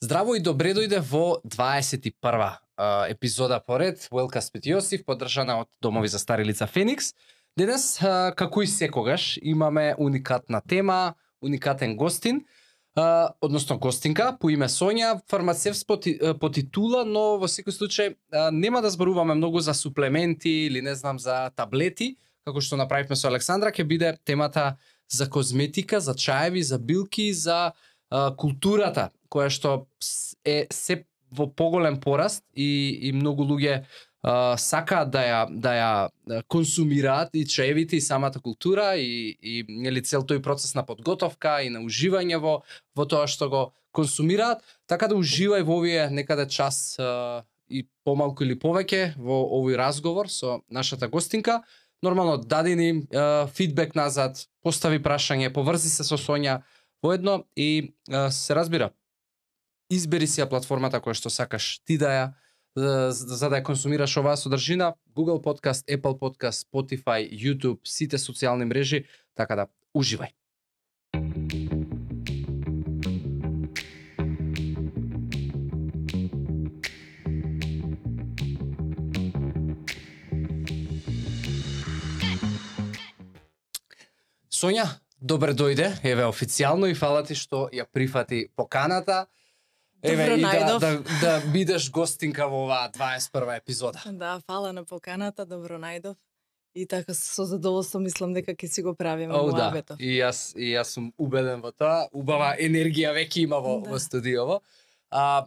Здраво и добре дојде во 21 епизода поред Велка Пет Јосиф, поддржана од Домови за стари лица Феникс. Денес, како и секогаш, имаме уникатна тема, уникатен гостин, односно гостинка по име Сонја, фармацевт по, по титула, но во секој случај нема да зборуваме многу за суплементи или не знам за таблети, како што направивме со Александра, ќе биде темата за козметика, за чаеви, за билки, за културата која што е се во поголем пораст и, и многу луѓе uh, сакаат да ја да ја консумираат и чаевите и самата култура и и нели цел тој процес на подготовка и на уживање во во тоа што го консумираат, така да уживај во овие некаде час а, и помалку или повеќе во овој разговор со нашата гостинка. Нормално дади ни uh, фидбек назад, постави прашање, поврзи се со Сонја воедно и а, се разбира избери си ја платформата која што сакаш ти да ја за да ја консумираш оваа содржина, Google Podcast, Apple Podcast, Spotify, YouTube, сите социјални мрежи, така да уживај. Сонја, добре дојде, еве официјално и фала ти што ја прифати поканата. Еве и да, да, да бидеш гостинка во оваа 21 епизода. Да, фала на поканата, добро најдов. И така со задоволство мислам дека ќе си го правиме во да. И јас и јас сум убеден во тоа. Убава енергија веќе има во, да. во студиово. А,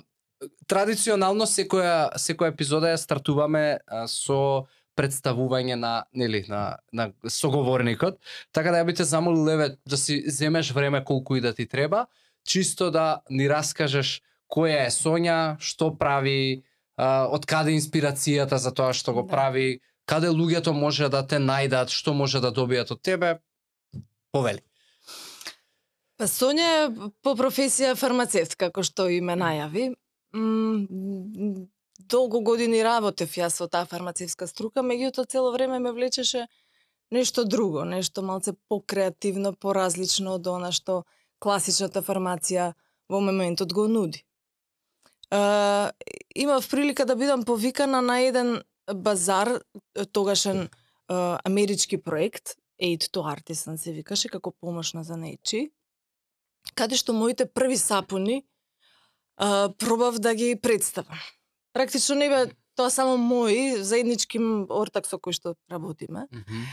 традиционално секоја секоја епизода ја стартуваме а, со представување на нели на на соговорникот. Така да ја би те замолил да си земеш време колку и да ти треба, чисто да ни раскажеш која е Сонја, што прави, од каде инспирацијата за тоа што го да. прави, каде луѓето може да те најдат, што може да добијат од тебе, повели. Па Сонја е по професија фармацевт, како што и ме најави. Долго години работев јас во таа фармацевска струка, меѓутоа цело време ме влечеше нешто друго, нешто малце покреативно, поразлично од она што класичната фармација во моментот го нуди имав прилика да бидам повикана на еден базар, тогашен uh, амерички проект, Aid to Artisan се викаше, како помошна за нечи, каде што моите први сапуни uh, пробав да ги представам. Практично не бе тоа само мои, заеднички ортак со кој што работиме. Mm -hmm.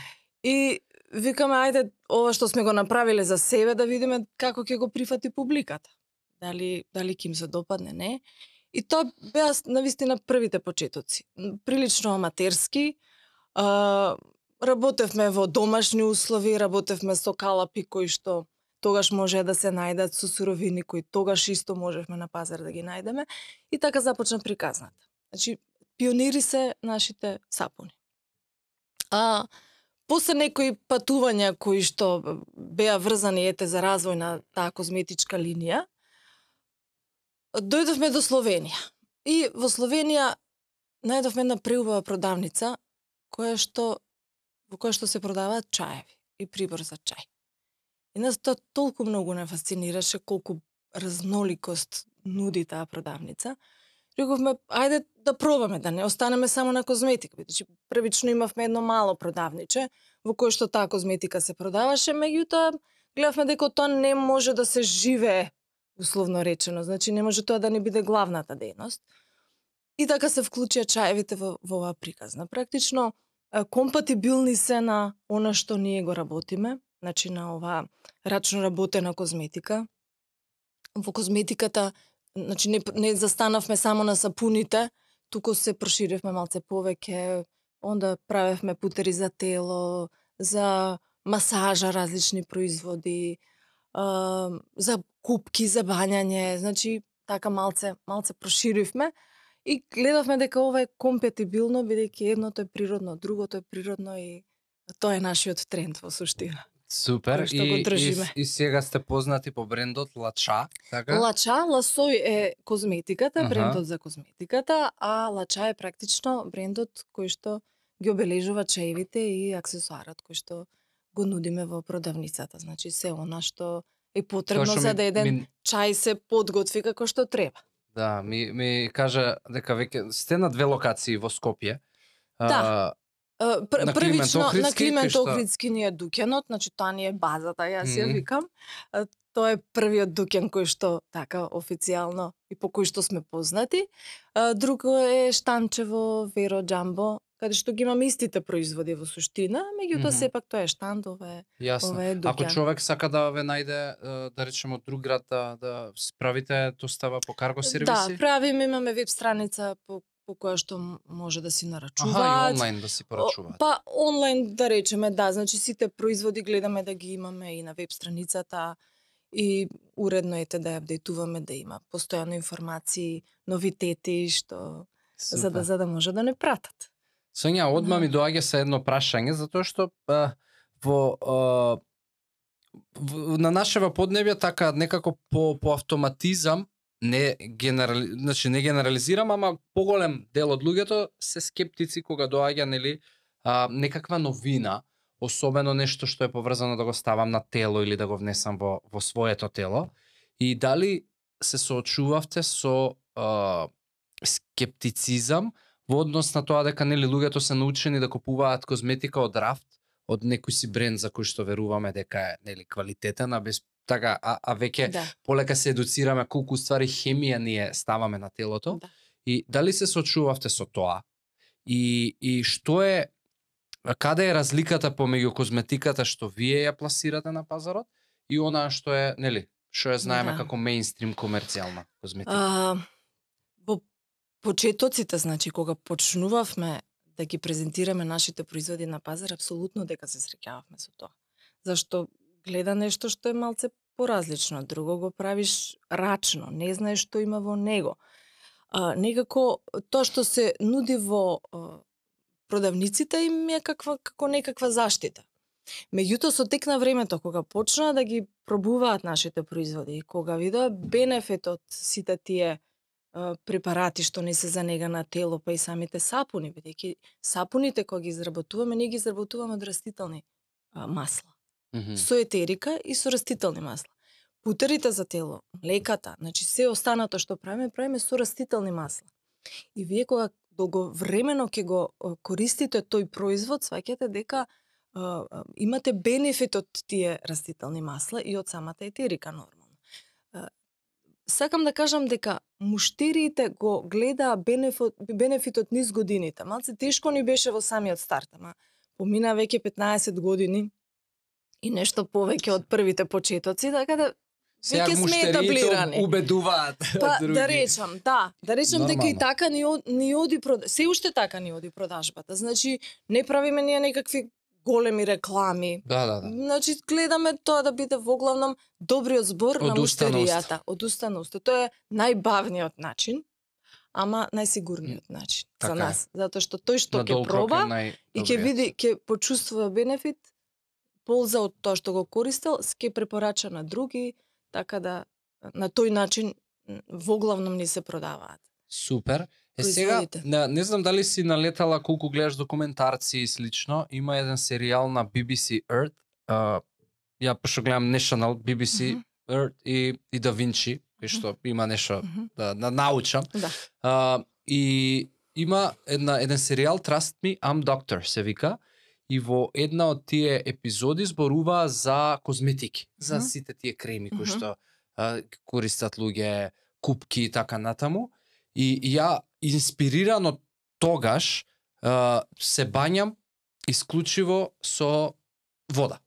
И викаме, ајде, ова што сме го направиле за себе, да видиме како ќе го прифати публиката дали дали ќе им се допадне, не. И тоа беа навистина првите почетоци. Прилично аматерски. А, работевме во домашни услови, работевме со калапи кои што тогаш може да се најдат со суровини кои тогаш исто можевме на пазар да ги најдеме и така започна приказната. Значи пионири се нашите сапуни. А после некои патувања кои што беа врзани ете за развој на таа козметичка линија, дојдовме до Словенија. И во Словенија најдовме една преубава продавница која што во која што се продаваат чаеви и прибор за чај. И нас тоа толку многу не фасцинираше колку разноликост нуди таа продавница. Рековме, ајде да пробаме, да не останеме само на козметика. Бидејќи првично имавме едно мало продавниче во кое што таа козметика се продаваше, меѓутоа гледавме дека тоа не може да се живее условно речено. Значи не може тоа да не биде главната дејност. И така се вклучија чаевите во, во оваа приказна. Практично компатибилни се на она што ние го работиме, значи на оваа рачно работена козметика. Во козметиката, значи не, не застанавме само на сапуните, туку се проширевме малце повеќе, онда правевме путери за тело, за масажа, различни производи, за купки за бањање, значи така малце малце проширивме и гледавме дека ова е компетибилно бидејќи едното е природно, другото е природно и тоа е нашиот тренд во суштина. Супер. И, и, и сега сте познати по брендот Лача, така? Лача, Ласој е козметиката, ага. брендот за козметиката, а Лача е практично брендот кој што ги обележува чаевите и аксесуарот кој што го нудиме во продавницата. Значи се она што И потребно што за да еден ми- чај се подготви како што треба. Да, ми, ми кажа дека веќе сте на две локации во Скопје. Да. Е, Пр, На првично на Охридски, Климент кај што- Охридски ни е дуќанот, значи тоа ни е базата, јас ја Мгм. викам. Е, Тоа е првиот дуќан кој што така официјално и по кој што сме познати. Е, Друго е Штанчево, Веро Джамбо, каде што ги имаме истите производи во суштина, меѓутоа Мгм. сепак тоа е штанд, ова е, Јасно. ова е дуќан. Ако човек сака да ве најде, да речеме од друг град, да, да справите достава по карго Да, сервиси? правиме, имаме веб страница по, по која што може да си Аха, нарачуваат. и онлайн да си порачуваат. Па онлайн да речеме, да, значи сите производи гледаме да ги имаме и на веб страницата и уредно ете да ја апдейтуваме да има постојано информации, новитети што за да Супер. за да може да не пратат. Сонја, одма ми доаѓа се едно прашање, затоа што а, во, а, в, на нашева поднебја така некако по, по автоматизам не генерали, значи не генерализирам, ама поголем дел од луѓето се скептици кога доаѓа нели а, некаква новина, особено нешто што е поврзано да го ставам на тело или да го внесам во во своето тело. И дали се соочувавте со а, скептицизам во однос на тоа дека нели луѓето се научени да купуваат козметика од рафт, од некој си бренд за кој што веруваме дека е нели квалитетен, а без така а, а веќе Да. полека се едуцираме колку ствари хемија ние ставаме на телото. Да. И дали се сочувавте со тоа? И и што е каде е разликата помеѓу козметиката што вие ја пласирате на пазарот и онаа што е, нели, што ја знаеме Да. како мејнстрим комерцијална козметика? А, почетоците, значи кога почнувавме да ги презентираме нашите производи на пазар, апсолутно дека се среќававме со тоа. Зашто гледа нешто што е малце поразлично, друго го правиш рачно, не знаеш што има во него. А, некако тоа што се нуди во а, продавниците им е каква, како некаква заштита. Меѓутоа со тек на времето кога почнаа да ги пробуваат нашите производи и кога видоа бенефитот сите тие а, препарати што не се за нега на тело, па и самите сапуни, бидејќи сапуните кога ги изработуваме, ние ги изработуваме од растителни а, масла, Мгм. со етерика и со растителни масла. Путерите за тело, млеката, значи се останато што правиме, правиме со растителни масла. И вие кога долговремено ќе го користите тој производ, сваќате дека а, а, имате бенефит од тие растителни масла и од самата етерика нормално. А, Сакам да кажам дека муштериите го гледаа бенефит, бенефитот низ годините. Малце тешко ни беше во самиот старт, ама помина веќе 15 години и нешто повеќе од првите почетоци, така да веќе сме етаблирани. убедуваат Па други. да речам, да, да речам дека и така ни, ни оди прод... се уште така ни оди продажбата. Значи не правиме ние некакви големи реклами. Да, да, да. Значи гледаме тоа да биде воглавном добриот збор Од на муштеријата, од уста на уста. Тоа е најбавниот начин, ама најсигурниот начин Така за е. нас, затоа што тој што ќе е проба и ќе види, ќе почувствува бенефит, полза од тоа што го користел, ќе препорача на други, така да на тој начин м, воглавном ни се продаваат. Супер. Е сега, не, не знам дали си налетала колку гледаш документарци и слично, има еден серијал на BBC Earth, а, ја пошто гледам National, BBC Мгм. Earth и, и Da Vinci, кој што има нешто Мгм. да, да научам. Да. А, и има една, еден серијал Trust Me, I'm Doctor се вика и во една од тие епизоди зборува за козметики, за Мгм. сите тие креми кои што а, користат луѓе, купки и така натаму. И ја инспирирано тогаш а, се бањам исклучиво со вода.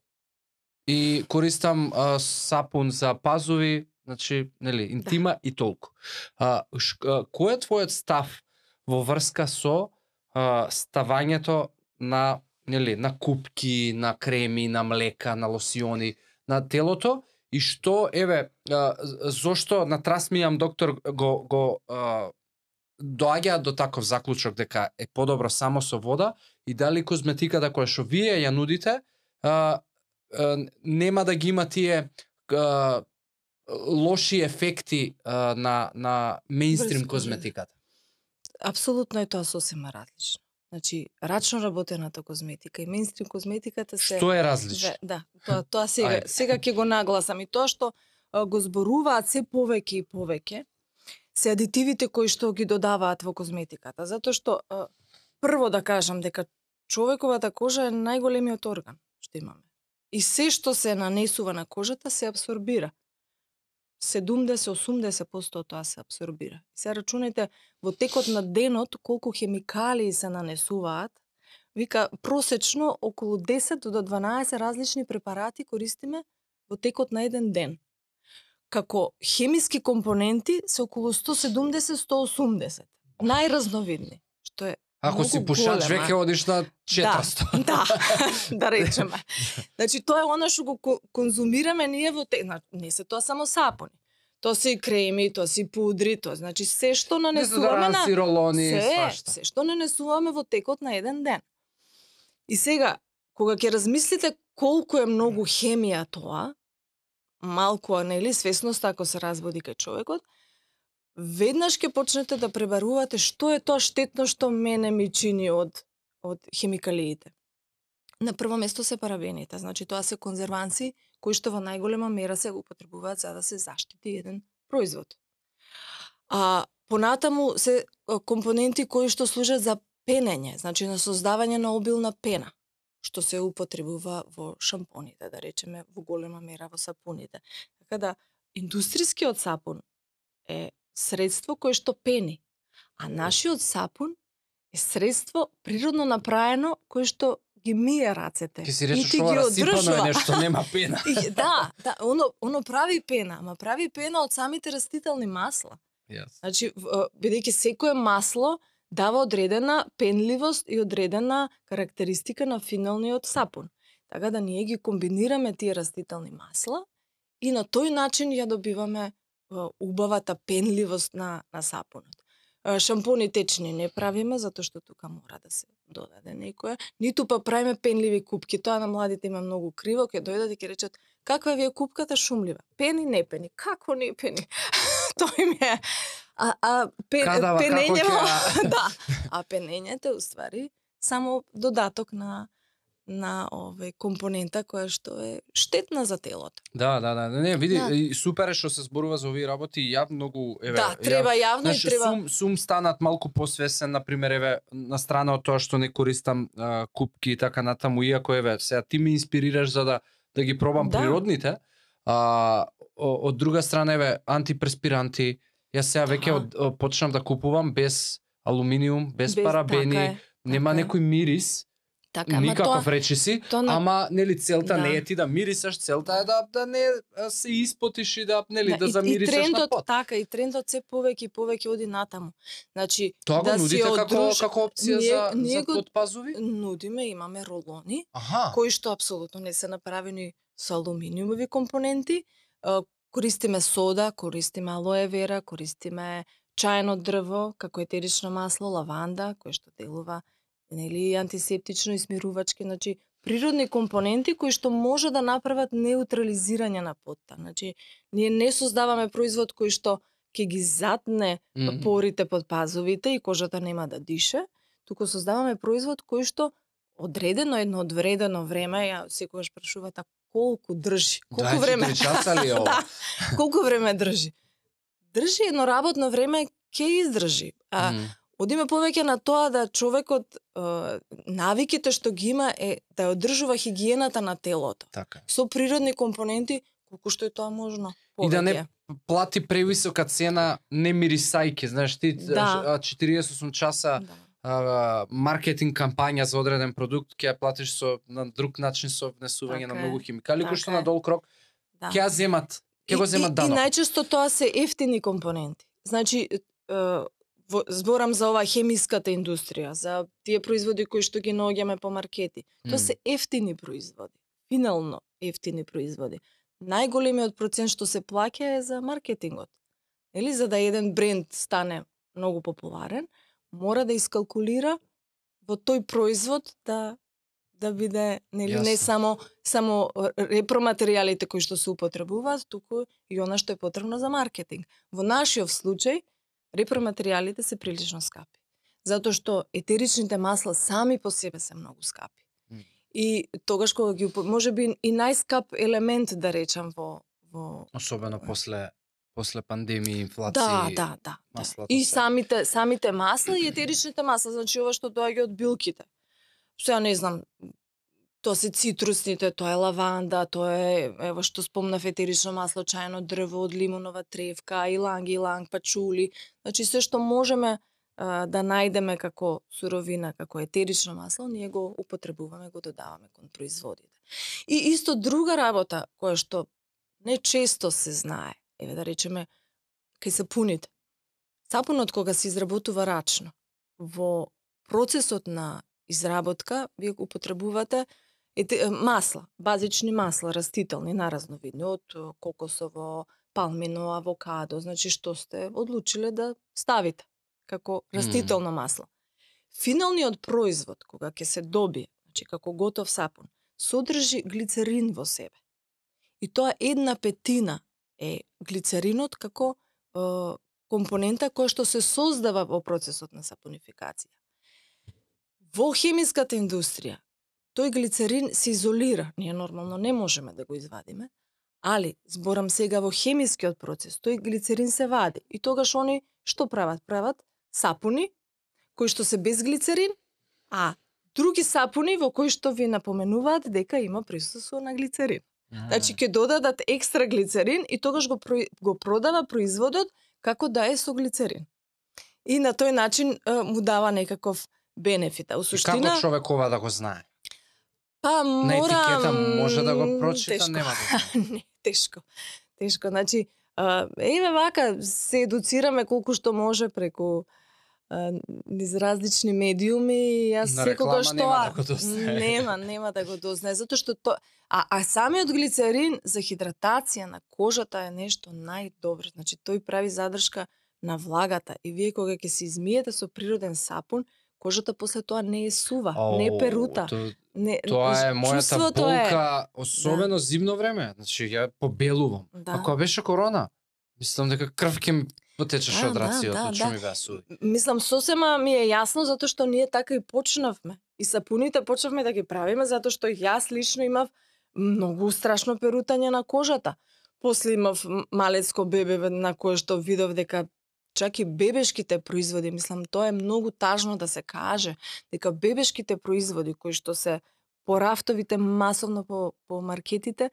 И користам а, сапун за пазови, значи, нели, интима и толку. А, ш, а, кој е твојот став во врска со а, ставањето на нели на купки, на креми, на млека, на лосиони на телото и што еве зошто на Трасмијам доктор го го а, доаѓа до таков заклучок дека е подобро само со вода и дали козметиката која што вие ја нудите нема да ги има тие лоши ефекти а, на на мејнстрим Врз- козметиката. Апсолутно е тоа сосема различно. Значи, рачно работената козметика и мейнстрим козметиката се Што е различно? Да, тоа тоа сега Ајде. сега ќе го нагласам и тоа што а, го зборуваат се повеќе и повеќе се адитивите кои што ги додаваат во козметиката, затоа што а, прво да кажам дека човековата кожа е најголемиот орган што имаме. И се што се нанесува на кожата се абсорбира. 70-80% од тоа се абсорбира. Се рачунајте во текот на денот колку хемикалии се нанесуваат Вика, просечно околу 10 до 12 различни препарати користиме во текот на еден ден. Како хемиски компоненти се околу 170-180. Најразновидни, што е Ако си пушач, веќе одиш на 400. Да, да речеме. Значи тоа е она што го ко- конзумираме ние во те... Не се тоа само сапони. Тоа се и креми, тоа се и пудри, тоа значи се што нанесуваме на Дезодоранси, ролони, се, свашта. се што нанесуваме во текот на еден ден. И сега, кога ќе размислите колку е многу хемија тоа, малку, нели, свесност ако се разбуди кај човекот, веднаш ќе почнете да пребарувате што е тоа штетно што мене ми чини од од хемикалиите. На прво место се парабените, значи тоа се конзерванси кои што во најголема мера се употребуваат за да се заштити еден производ. А понатаму се компоненти кои што служат за пенење, значи на создавање на обилна пена, што се употребува во шампоните, да речеме, во голема мера во сапуните. Така да, индустријскиот сапун е средство кое што пени, а нашиот сапун е средство природно направено кое што ги мие рацете. Ќе си и речеш ти ова ги расипано е одржува. нешто, нема пена. Да, да, оно, оно прави пена, ама прави пена од самите растителни масла. Јас. Значи, бидејќи секое масло дава одредена пенливост и одредена карактеристика на финалниот сапун. Така да ние ги комбинираме тие растителни масла и на тој начин ја добиваме убавата пенливост на, на сапунот. Шампони течни не правиме, затоа што тука мора да се додаде некоја. Ниту па правиме пенливи купки. Тоа на младите има многу криво, ќе дојдат и ќе речат каква ви е купката шумлива. Пени, не пени. Како не пени? Тоа им е А, а пен, Кадава, ќе- да. А пенењето уствари само додаток на на овој компонента која што е штетна за телото. Да, да, да. Не, види, Да. супер е што се зборува за овие работи и ја многу еве. да, треба јавно Знаеш, и треба сум, сум станат малку посвесен, на пример, еве, на страна од тоа што не користам а, купки и така натаму, иако, еве, сега ти ме инспирираш за да, да ги пробам Да. природните, а, од друга страна, еве, антипреспиранти, јас сега веќе од, почнам да купувам без алуминиум, без, без- парабени, така е, нема така некој мирис, Така, никаков тоа, речиси, тоа на- ама нели целта Да. не е ти да мирисаш, целта е да да не се испотиш и да нели да, и- и, замирисаш на трендот, пот. така, и трендот се повеќе и повеќе оди натаму. Значи, Тоа го да си нудите како одруж- како опција ние- за ние за го- подпазови? нудиме, имаме ролони, Аха. кои што апсолутно не се направени со алуминиумови компоненти. Користиме сода, користиме алоe вера, користиме чајно дрво, како етерично масло, лаванда, кое што делува нели антисептично и смирувачки, значи природни компоненти кои што може да направат неутрализирање на потта. Значи ние не создаваме производ кој што ќе ги затне Мгм. порите под пазовите и кожата нема да дише, туку создаваме производ кој што одредено едно одредено време, ја секогаш прашувате «А колку држи, колку време, часа ли ова? да, колку време држи. Држи едно работно време ќе издржи. А Мм. Одиме повеќе на тоа да човекот е, навиките што ги има е да ја одржува хигиената на телото Така. со природни компоненти колку што е тоа можно. И да не повеќе. плати превисока цена не мирисајки, знаеш ти Да. а, 48 часа Да. а, маркетинг кампања за одреден продукт ќе ја платиш со на друг начин со внесување Така на е. многу химикали кои што Така на долг рок Да. ќе ја земат, ќе И- го земат и, и данок. најчесто тоа се ефтини компоненти. Значи, зборам за оваа хемиската индустрија, за тие производи кои што ги наоѓаме по маркети. Тоа се ефтини производи. Финално ефтини производи. Најголемиот процент што се плаќа е за маркетингот. Или за да еден бренд стане многу популарен, мора да искалкулира во тој производ да да биде нели не само само репроматеријалите кои што се употребуваат, туку и она што е потребно за маркетинг. Во нашиот случај репроматеријалите се прилично скапи. затоа што етеричните масла сами по себе се многу скапи. М. И тогаш кога ги може би и најскап елемент да речам во во Особено после после пандемија, инфлација. Да, да, да. да. маслата И се. самите самите масла и етеричните масла, значи ова што доаѓа од билките. Сега не знам, тоа се цитрусните, тоа е лаванда, тоа е ево што спомнав етерично масло, чајно дрво од лимонова тревка, иланг, иланг, пачули. Значи се што можеме а, да најдеме како суровина, како етерично масло, ние го употребуваме, го додаваме кон производите. И исто друга работа која што не често се знае, еве да речеме кај сапуните. Сапунот кога се изработува рачно, во процесот на изработка вие го употребувате е, масла, базични масла, растителни, наразновидни, од кокосово, палмино, авокадо, значи што сте одлучиле да ставите како растително масло. Финалниот производ, кога ќе се добие, значи како готов сапун, содржи глицерин во себе. И тоа една петина е глицеринот како е, компонента која што се создава во процесот на сапунификација. Во хемиската индустрија, тој глицерин се изолира, ние нормално не можеме да го извадиме, али зборам сега во хемискиот процес, тој глицерин се вади и тогаш они што прават? Прават сапуни кои што се без глицерин, а други сапуни во кои што ви напоменуваат дека има присуство на глицерин. Мгм. Значи ќе додадат екстра глицерин и тогаш го про, го продава производот како да е со глицерин. И на тој начин му дава некаков бенефит. А у И суштина како човек ова да го знае? Па На мора етикета може да го прочита, тешко. нема да не, тешко. Тешко, значи еве вака се едуцираме колку што може преку низ различни медиуми и јас На секогаш реклама нема да го дознае. нема нема да го дознае затоа што тоа а а самиот глицерин за хидратација на кожата е нешто најдобро значи тој прави задршка на влагата и вие кога ќе се измиете со природен сапун кожата после тоа не е сува, не Ау, перута. то- Не, Тоа е мојата чувството е- болка, особено зимно време. Значи, ја побелувам. Да. А кога беше корона, мислам дека крв ќе потечеше Да, од да, рацијата, да, да, да. ми беа суви. Мислам, сосема ми е јасно затоа што ние така и почнавме. И сапуните почнавме да ги правиме затоа што јас лично имав многу страшно перутање на кожата. После имав малецко бебе на кое што видов дека чак и бебешките производи, мислам, тоа е многу тажно да се каже, дека бебешките производи кои што се по рафтовите масовно по, по маркетите,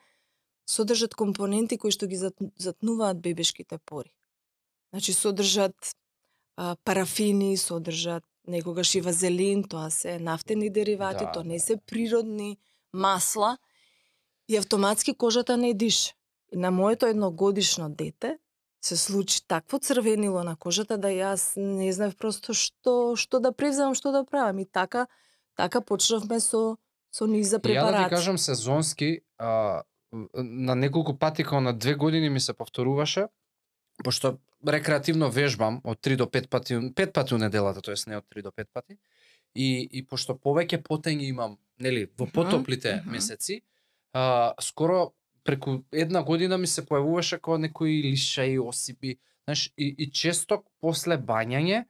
содржат компоненти кои што ги зат- затнуваат бебешките пори. Значи содржат а, парафини, содржат некогаш и вазелин, тоа се нафтени деривати, Да, тоа не да, се природни масла и автоматски кожата не дише. И на моето едногодишно дете се случи такво црвенило на кожата да јас не знаев просто што што да превземам, што да правам и така така почнавме со со низ за И Ја да препарати. ти кажам сезонски, а, на неколку пати као на две години ми се повторуваше, пошто рекреативно вежбам од 3 до 5 пати, 5 пати у неделата, тоест не од 3 до 5 пати. И, и пошто повеќе потењи имам, нели, во потоплите месеци, а, скоро преку една година ми се појавуваше како некои лишаи, осипи, знаеш, и, и често после бањање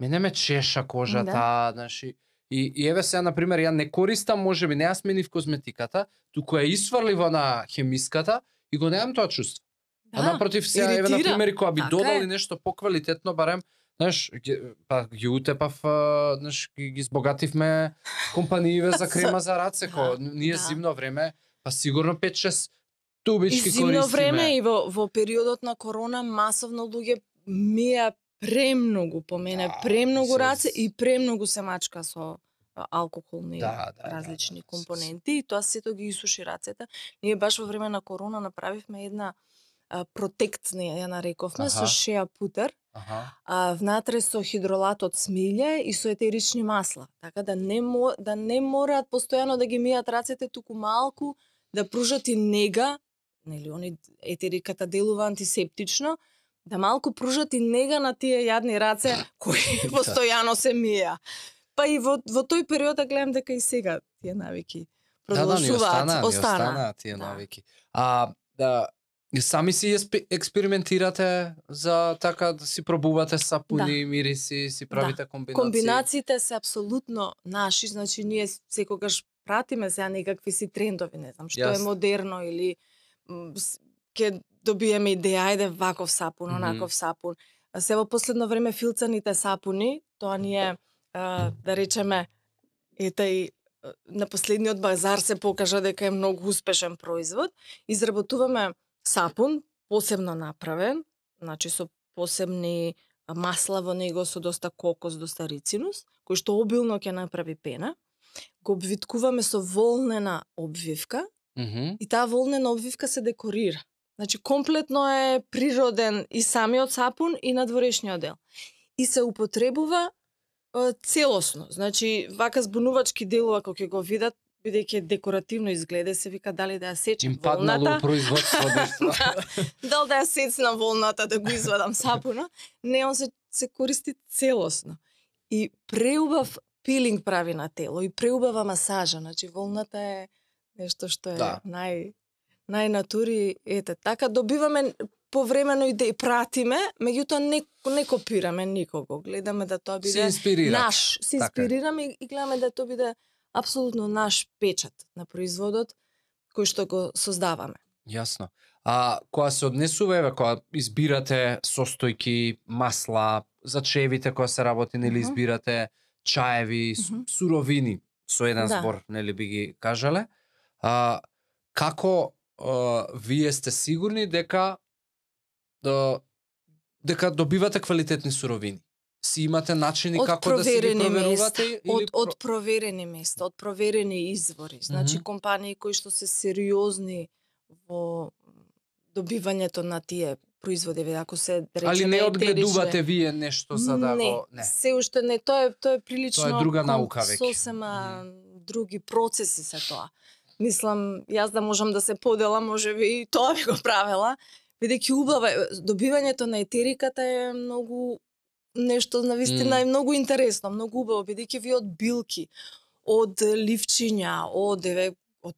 мене ме чеша кожата, Да. знаеш, и, и, и еве сега на пример ја не користам, можеби не ја сменив козметиката, туку ја исфрлива на хемиската и го немам тоа чувство. А напротив сега еве на иритира. пример и кога би Така додали е. нешто поквалитетно барем Знаеш, па ги утепав, знаеш, ги, ги збогативме компанииве за крема за раце, ко Да, ние да. зимно време, па сигурно 5-6 И тубички зимно користиме. време и во, во периодот на корона масовно луѓе мија премногу по мене, Да, премногу раце и премногу се мачка со алкохолни Да, да, да, различни да, компоненти и тоа сето ги исуши рацете. Ние баш во време на корона направивме една а, протект, не ја нарековме, со шеа путер, Аха. а внатре со хидролат од смилје и со етерични масла. Така да не мо, да не мораат постојано да ги мијат рацете, туку малку да пружат и нега, нели они етериката делува антисептично, да малку пружат и нега на тие јадни раце кои Да. постојано се мија. Па и во, во тој период да гледам дека и сега тие навики Да, да, продолжуваат, остана, остана. тие Да. навики. А, да, сами си експериментирате за така да си пробувате сапуни, мириси, си правите комбинации. Комбинациите се апсолутно наши, значи ние секогаш пратиме сега некакви си трендови, не знам, што е Јасно. модерно или ќе добиеме идеја, ајде ваков сапун, онаков сапун. А се во последно време филцаните сапуни, тоа ни е, а, да речеме, ете и на последниот базар се покажа дека е многу успешен производ. Изработуваме сапун, посебно направен, значи со посебни масла во него со доста кокос, доста рицинус, кој што обилно ќе направи пена. Го обвиткуваме со волнена обвивка Мгм. и таа волнена обвивка се декорира. Значи комплетно е природен и самиот сапун и надворешниот дел. И се употребува е, целосно. Значи вака збунувачки делува кога ќе го видат бидејќи декоративно изгледа се вика дали да ја сечам Им волната. у производство нешто. дали да ја сецнам волната да го извадам сапуна, не он се се користи целосно. И преубав пилинг прави на тело и преубава масажа, значи волната е нешто што е Да. нај најнатури, ете, така добиваме повремено и да и пратиме, меѓутоа не, не копираме никого. Гледаме да тоа биде наш, се Така инспирираме и- и гледаме да тоа биде апсолутно наш печат на производот кој што го создаваме. Јасно. А кога се однесува, еве, кога избирате состојки, масла, за чевите кога се работи, нели избирате чаеви, с- Мгм. суровини, со еден Да. збор, нели би ги кажале. А, како а, вие сте сигурни дека да, дека добивате квалитетни суровини? Си имате начини Од како да си ги проверени проверувате? места, или од, од проверени места, од проверени извори. Значи Мгм. компании кои што се сериозни во добивањето на тие производи, ако се речеме Али не одгледувате вие нешто за да не, го... Не. се уште не, тоа е тоа е прилично Тоа е друга наука веќе. Сосема други процеси се тоа. Мислам, јас да можам да се поделам, може би и тоа би го правела, бидејќи убава е, добивањето на етериката е многу нешто на вистина е многу интересно, многу убаво, бидејќи ви од билки, од ливчиња, од еве од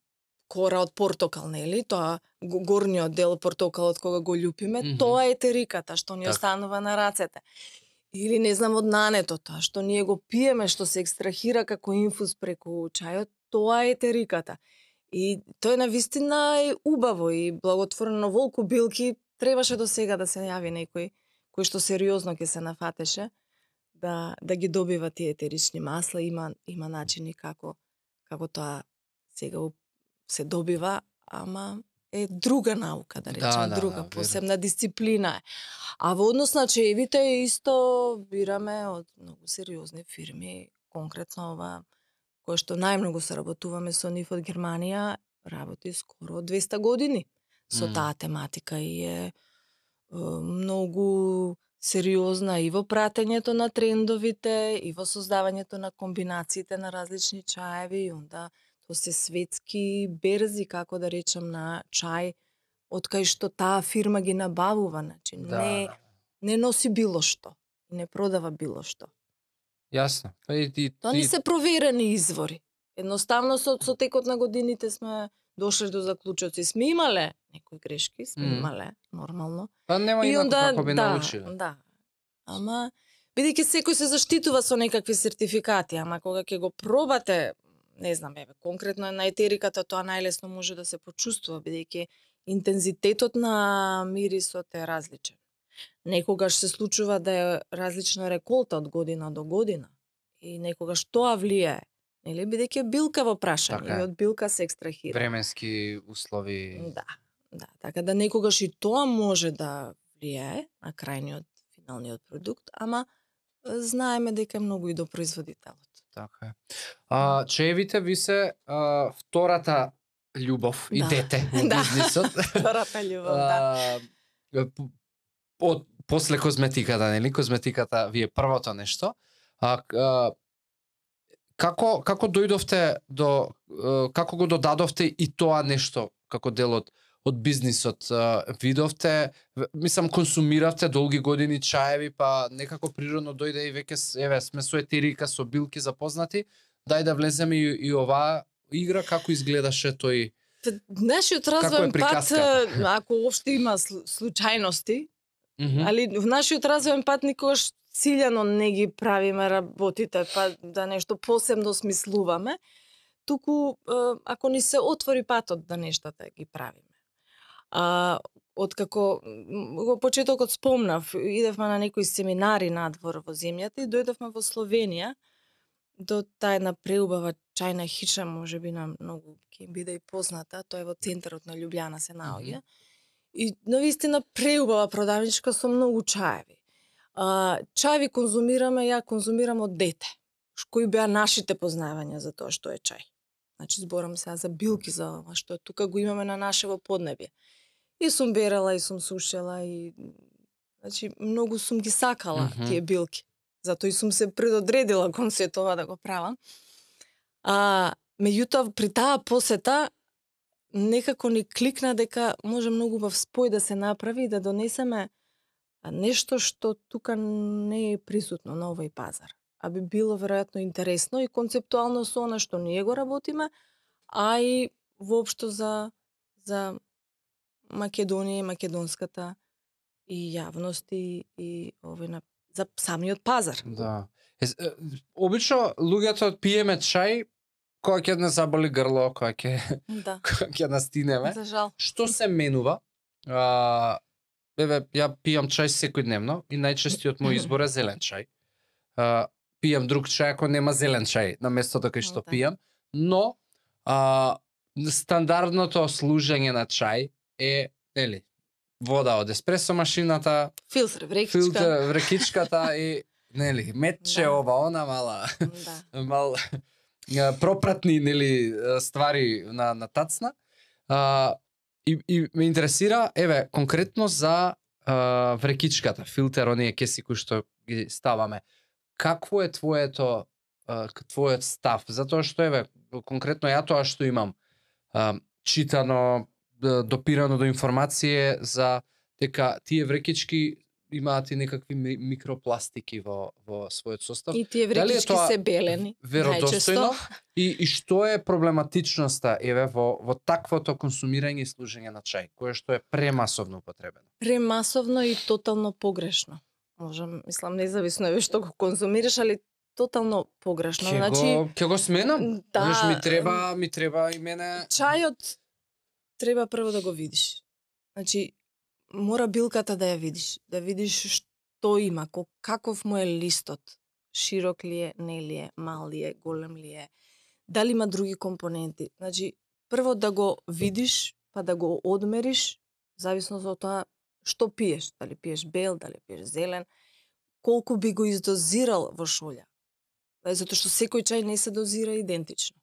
кора од портокал, нели? Тоа го- горниот дел портокалот кога го љупиме, Мгм. тоа е етериката што ни Така. останува на рацете. Или не знам од нането тоа што ние го пиеме, што се екстрахира како инфуз преку чајот, тоа е етериката. И тоа е на вистина е убаво и благотворно волку билки требаше до сега да се јави некој кој што сериозно ќе се нафатеше да да ги добива тие етерични масла, има има начини како како тоа сега се добива, ама е друга наука, да Да, речем, да, друга, да, верно. посебна дисциплина е. А во однос на чевите исто бираме од многу сериозни фирми, конкретно ова кој што најмногу се работуваме со нив од Германија, работи скоро 200 години со Мм. таа тематика и е, е многу сериозна и во пратењето на трендовите, и во создавањето на комбинациите на различни чаеви, и онда тоа се светски берзи, како да речем, на чај, од кај што таа фирма ги набавува, значи Да, не, да. не носи било што, не продава било што. Јасно. Па и ти, Тоа ти... не се проверени извори. Едноставно со, со текот на годините сме дошли до заклучоци. Сме имале некои грешки, сме Мм. имале, нормално. Па нема и онда, како би да, научиле. да. Ама, бидејќи секој се заштитува со некакви сертификати, ама кога ќе го пробате, не знам, еве, конкретно на етериката тоа најлесно може да се почувствува, бидејќи интензитетот на мирисот е различен. Некогаш се случува да е различна реколта од година до година и некогаш тоа влијае, нели бидејќи е билка во прашање Така и од билка се екстрахира. Временски услови. Да, да, така да некогаш и тоа може да влијае на крајниот финалниот продукт, ама знаеме дека е многу и до производителот. Така е. А, чевите ви се а, втората љубов и Да. дете во Да. бизнисот. Втората љубов, да. Од после козметиката, нели? Козметиката ви е првото нешто. А, а како како дојдовте до како го додадовте и тоа нешто како дел од од бизнисот видовте мислам консумиравте долги години чаеви па некако природно дојде и веќе еве сме со етерика со билки запознати дај да влеземе и, и оваа игра како изгледаше тој Нашиот развоен пат, ако уопште има слу- случајности, Мгм. али в нашиот развоен пат никогаш циљано не ги правиме работите, па да нешто посебно смислуваме, туку ако ни се отвори патот да нештата ги правиме. А, откако во почетокот спомнав, идевме на некои семинари надвор во земјата и дојдовме во Словенија до таа една преубава чајна хича, може би на многу ќе биде и позната, тоа е во центарот на Лјубљана се наоѓа. И навистина преубава продавничка со многу чаеви. А, чаеви конзумираме, ја конзумирам од дете. Кои беа нашите познавања за тоа што е чај. Значи зборам сега за билки за ова што тука го имаме на нашево поднебје. И сум берала и сум сушела и значи многу сум ги сакала Мгм. тие билки. Затоа и сум се предодредила кон се тоа да го правам. А меѓутоа при таа посета некако ни кликна дека може многу бав спој да се направи и да донесеме нешто што тука не е присутно на овој пазар. А би било веројатно интересно и концептуално со она што ние го работиме, а и воопшто за за Македонија и македонската и јавност и, и овој на за самиот пазар. Да. Е, обично луѓето пиеме чај кога ќе не заболи грло, кога ќе Да. ќе настинеме. За жал. Што се менува? А, еве, ја пијам чај секојдневно и најчестиот мој избор е зелен чај. А, пијам друг чај ако нема зелен чај на местото кај што Да. пијам, но а, стандардното служење на чај е, нели, вода од еспресо машината, Филтр, врекичка. филтер, врекичката и нели, метче Да. ова она мала Да. мал а, пропратни нели ствари на на тацна. А, и, и ме интересира еве конкретно за а, врекичката, филтер оние кеси кои што ги ставаме. Какво е твоето а, твојот став? Затоа што еве конкретно ја тоа што имам а, читано допирано до информација за дека тие врекички имаат и некакви ми- микропластики во во својот состав. И тие е тоа се белени. веродостојно и, и што е проблематичноста еве во во таквото консумирање и служење на чај, кое што е премасовно употребено. Премасовно и тотално погрешно. Можам, мислам, независно еве што го конзумираш, али тотално погрешно. Ќе значи, го ќе го сменам. да, Знаеш, ми треба ми треба и мене чајот треба прво да го видиш. Значи, мора билката да ја видиш, да видиш што има, каков му е листот, широк ли е, не ли е, мал ли е, голем ли е, дали има други компоненти. Значи, прво да го видиш, па да го одмериш, зависно од тоа што пиеш, дали пиеш бел, дали пиеш зелен, колку би го издозирал во шолја. Е, Затоа што секој чај не се дозира идентично.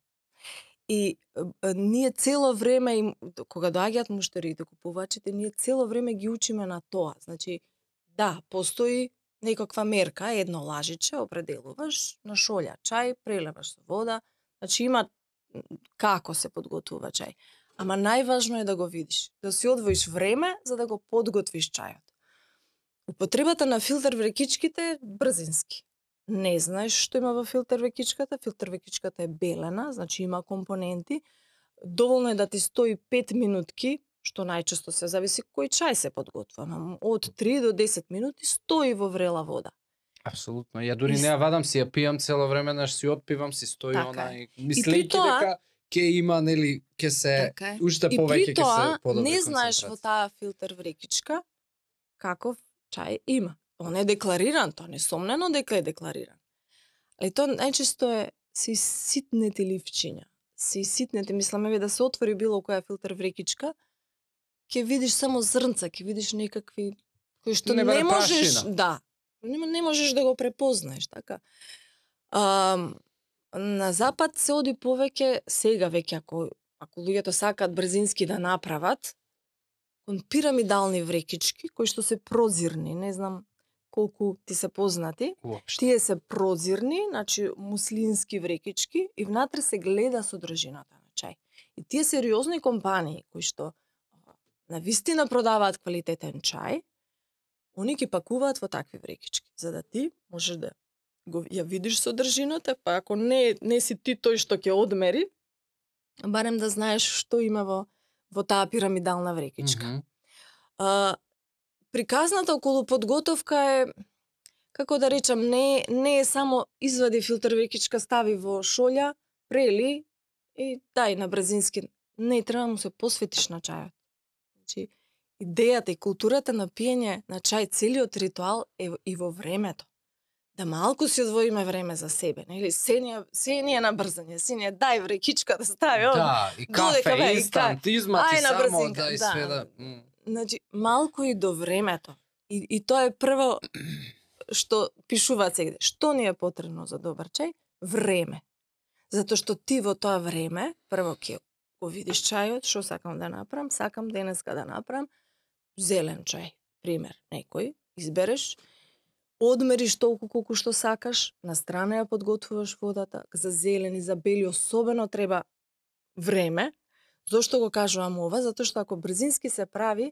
И е, е, ние цело време, им, кога доаѓаат муштерите, купувачите, ние цело време ги учиме на тоа. Значи, да, постои некаква мерка, едно лажиче, определуваш на шолја чај, прелеваш со вода, значи има како се подготвува чај. Ама најважно е да го видиш, да си одвоиш време за да го подготвиш чајот. Употребата на филтер врекичките брзински. Не знаеш што има во филтер векичката, филтер векичката е белена, значи има компоненти. Доволно е да ти стои 5 минутки, што најчесто се зависи кој чај се подготвува. ама Од 3 до 10 минути стои во врела вода. Апсолутно. Ја дури не ја вадам, си ја пијам цело време, наш си отпивам, си стои Така она мислејќи тоа- дека ќе има нели ќе се Така уште повеќе ќе се подобри не знаеш во таа филтер врекичка каков чај има. Он е деклариран, тоа несомнено дека е деклариран. Али тоа најчесто е се ситнети ливчиња. Се ситнети, мислам еве да се отвори било која филтер врекичка, ќе видиш само зрнца, ќе видиш некакви кои што Не не, биде можеш, прашина. да, не, не можеш да го препознаеш, така. А, на запад се оди повеќе сега веќе ако ако луѓето сакаат брзински да направат кон пирамидални врекички кои што се прозирни, не знам колку ти се познати. Уопште. Тие се прозирни, значи муслински врекички и внатре се гледа содржината на чај. И тие сериозни компании кои што на вистина продаваат квалитетен чај, они ги пакуваат во такви врекички, за да ти можеш да го ја видиш содржината, па ако не не си ти тој што ќе одмери, барем да знаеш што има во во таа пирамидална врекичка. Мгм. А, приказната околу подготовка е како да речам не не е само извади филтер векичка стави во шолја, прели и дај на брзински. Не треба да му се посветиш на чајот. Значи идејата и културата на пиење на чај целиот ритуал е и во времето. Да малку си одвоиме време за себе, нели? Се ни е, се на брзање, се дај врекичка да стави. Да, и Додека кафе, бе, и инстант, измати Ај на само брзинка, да и да. све да... м. Значи, малку и до времето. И, и тоа е прво што пишуваат сегде. Што ни е потребно за добар чај? Време. Затоа што ти во тоа време, прво ќе го видиш чајот, што сакам да направам, сакам денеска да направам зелен чај, пример, некој, избереш, одмериш толку колку што сакаш, на страна ја подготвуваш водата, за зелени, за бели особено треба време. Зошто го кажувам ова? Затоа што ако брзински се прави,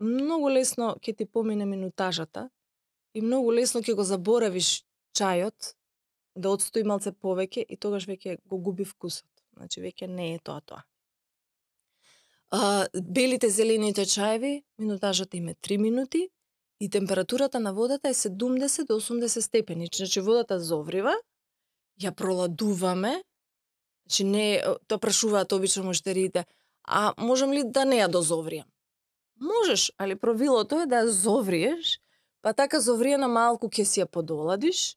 многу лесно ќе ти помине минутажата и многу лесно ќе го заборавиш чајот да одстои малце повеќе и тогаш веќе го губи вкусот. Значи веќе не е тоа тоа. А, белите зелените чаеви, минутажата им е 3 минути и температурата на водата е 70 до 80 степени. Значи водата зоврива, ја проладуваме, значи не, тоа прашуваат обично муштериите, а можам ли да не ја дозовријам? Можеш, али правилото е да ја зовриеш, па така зовриена малку ќе си ја подоладиш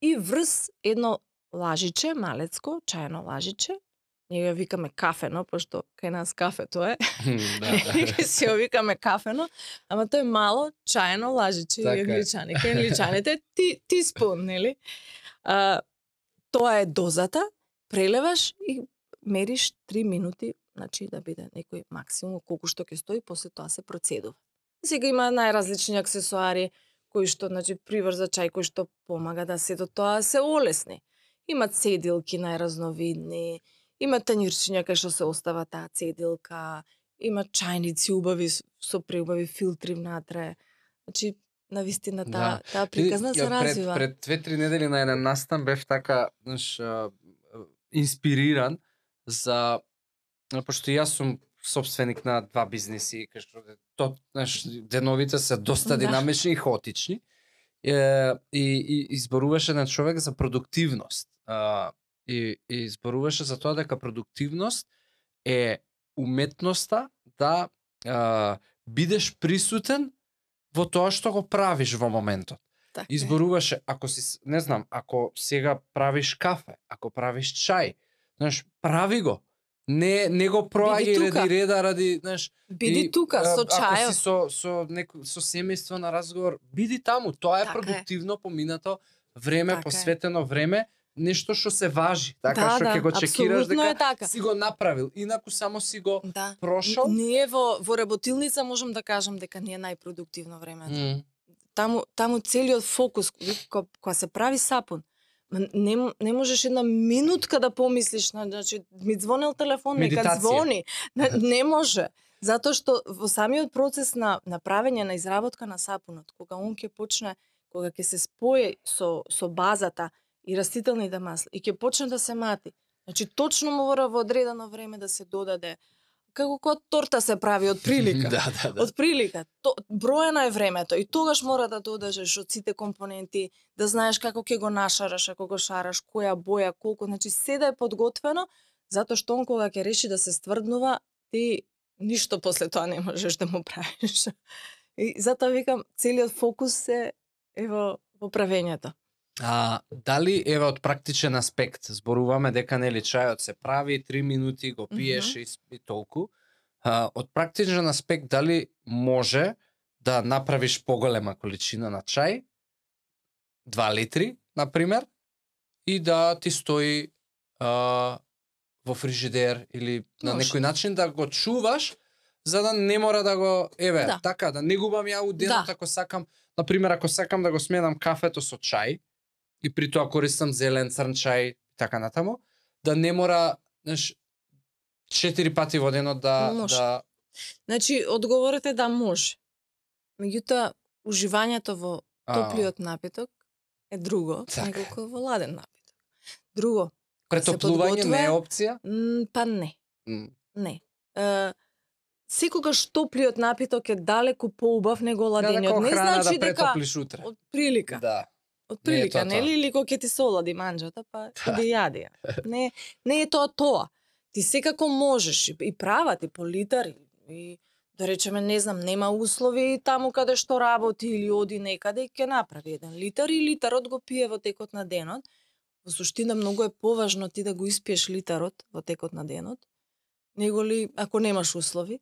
и врз едно лажиче, малецко, чајно лажиче, ние ја викаме кафено, пошто кај нас кафето е, да, да. и си ја викаме кафено, ама тоа е мало чајно лажиче Така и англичани. Кај англичаните ти, ти спун, нели? А, тоа е дозата, прелеваш и мериш 3 минути, значи да биде некој максимум колку што ќе стои, после тоа се процедува. Сега има најразлични аксесуари кои што, значи, приврза чај кој што помага да сето тоа се олесни. Има цедилки најразновидни, има танјирчиња кај што се остава таа цедилка, има чајници убави со преубави филтри внатре. Значи, на вистина таа таа приказна се ја пред, развива. Пред две-три недели на еден настан бев така, знаеш, инспириран за пошто јас сум собственик на два бизниси, кај што то, знаеш, деновите се доста Да. динамични и хаотични. Е, и, и изборуваше на човек за продуктивност. А, и, и изборуваше за тоа дека продуктивност е уметноста да а, бидеш присутен во тоа што го правиш во моментот. Така е. Изборуваше, ако си, не знам, ако сега правиш кафе, ако правиш чај, знаеш, прави го. Не, не го проаѓај ради реда, ради, знаеш, Биди и, тука со Ако си со, со, неко, со семејство на разговор, биди таму. Тоа е Така е. продуктивно поминато време, Така е. посветено време, нешто што се важи. Така да, што да, ќе го чекираш дека е така. си го направил. Инаку само си го Да. прошол. Ние во во работилница можам да кажам дека не е најпродуктивно времето. М. Таму таму целиот фокус кога, кога се прави сапун, не, не можеш една минутка да помислиш на значи ми звонел телефон, нека звони. Не, не може. Затоа што во самиот процес на на правење на изработка на сапунот, кога он ќе почне, кога ќе се спое со со базата и растителните масла и ќе почне да се мати. Значи точно мора во одредено време да се додаде како кога торта се прави од прилика. Да, да, да. Од прилика. То, броено е времето и тогаш мора да додажеш од сите компоненти, да знаеш како ќе го нашараш, ако го шараш, која боја, колку, значи се да е подготвено, затоа што он кога ќе реши да се стврднува, ти ништо после тоа не можеш да му правиш. И затоа викам, целиот фокус е, е во, во правењето. А, дали еве од практичен аспект зборуваме дека нели чајот се прави 3 минути го пиеш и, с- и толку. А, од практичен аспект дали може да направиш поголема количина на чај 2 литри на пример и да ти стои а, во фрижидер или на Може. некој начин да го чуваш за да не мора да го еве Да. така да не губам ја у денот Да. ако сакам на пример ако сакам да го сменам кафето со чај и при тоа користам зелен црн чај така натаму да не мора знаеш четири пати во денот да Може. да Значи, одговорот е да може. Меѓутоа, уживањето во топлиот напиток е друго, Така неколку во ладен напиток. Друго, Претоплување не е опција? М, па не. М, Не. Е, секогаш топлиот напиток е далеку поубав него Да, ладениот. Не значи да дека утре. од прилика. Да. Од Не прилика, тоа. нели? Или кога ќе ти се олади манџата, па иди јади ја. Не, не е тоа тоа. Ти секако можеш и, и права ти по литар и, да речеме, не знам, нема услови таму каде што работи или оди некаде и ќе направи еден литар и литарот го пие во текот на денот. Во суштина многу е поважно ти да го испиеш литарот во текот на денот, него ли ако немаш услови,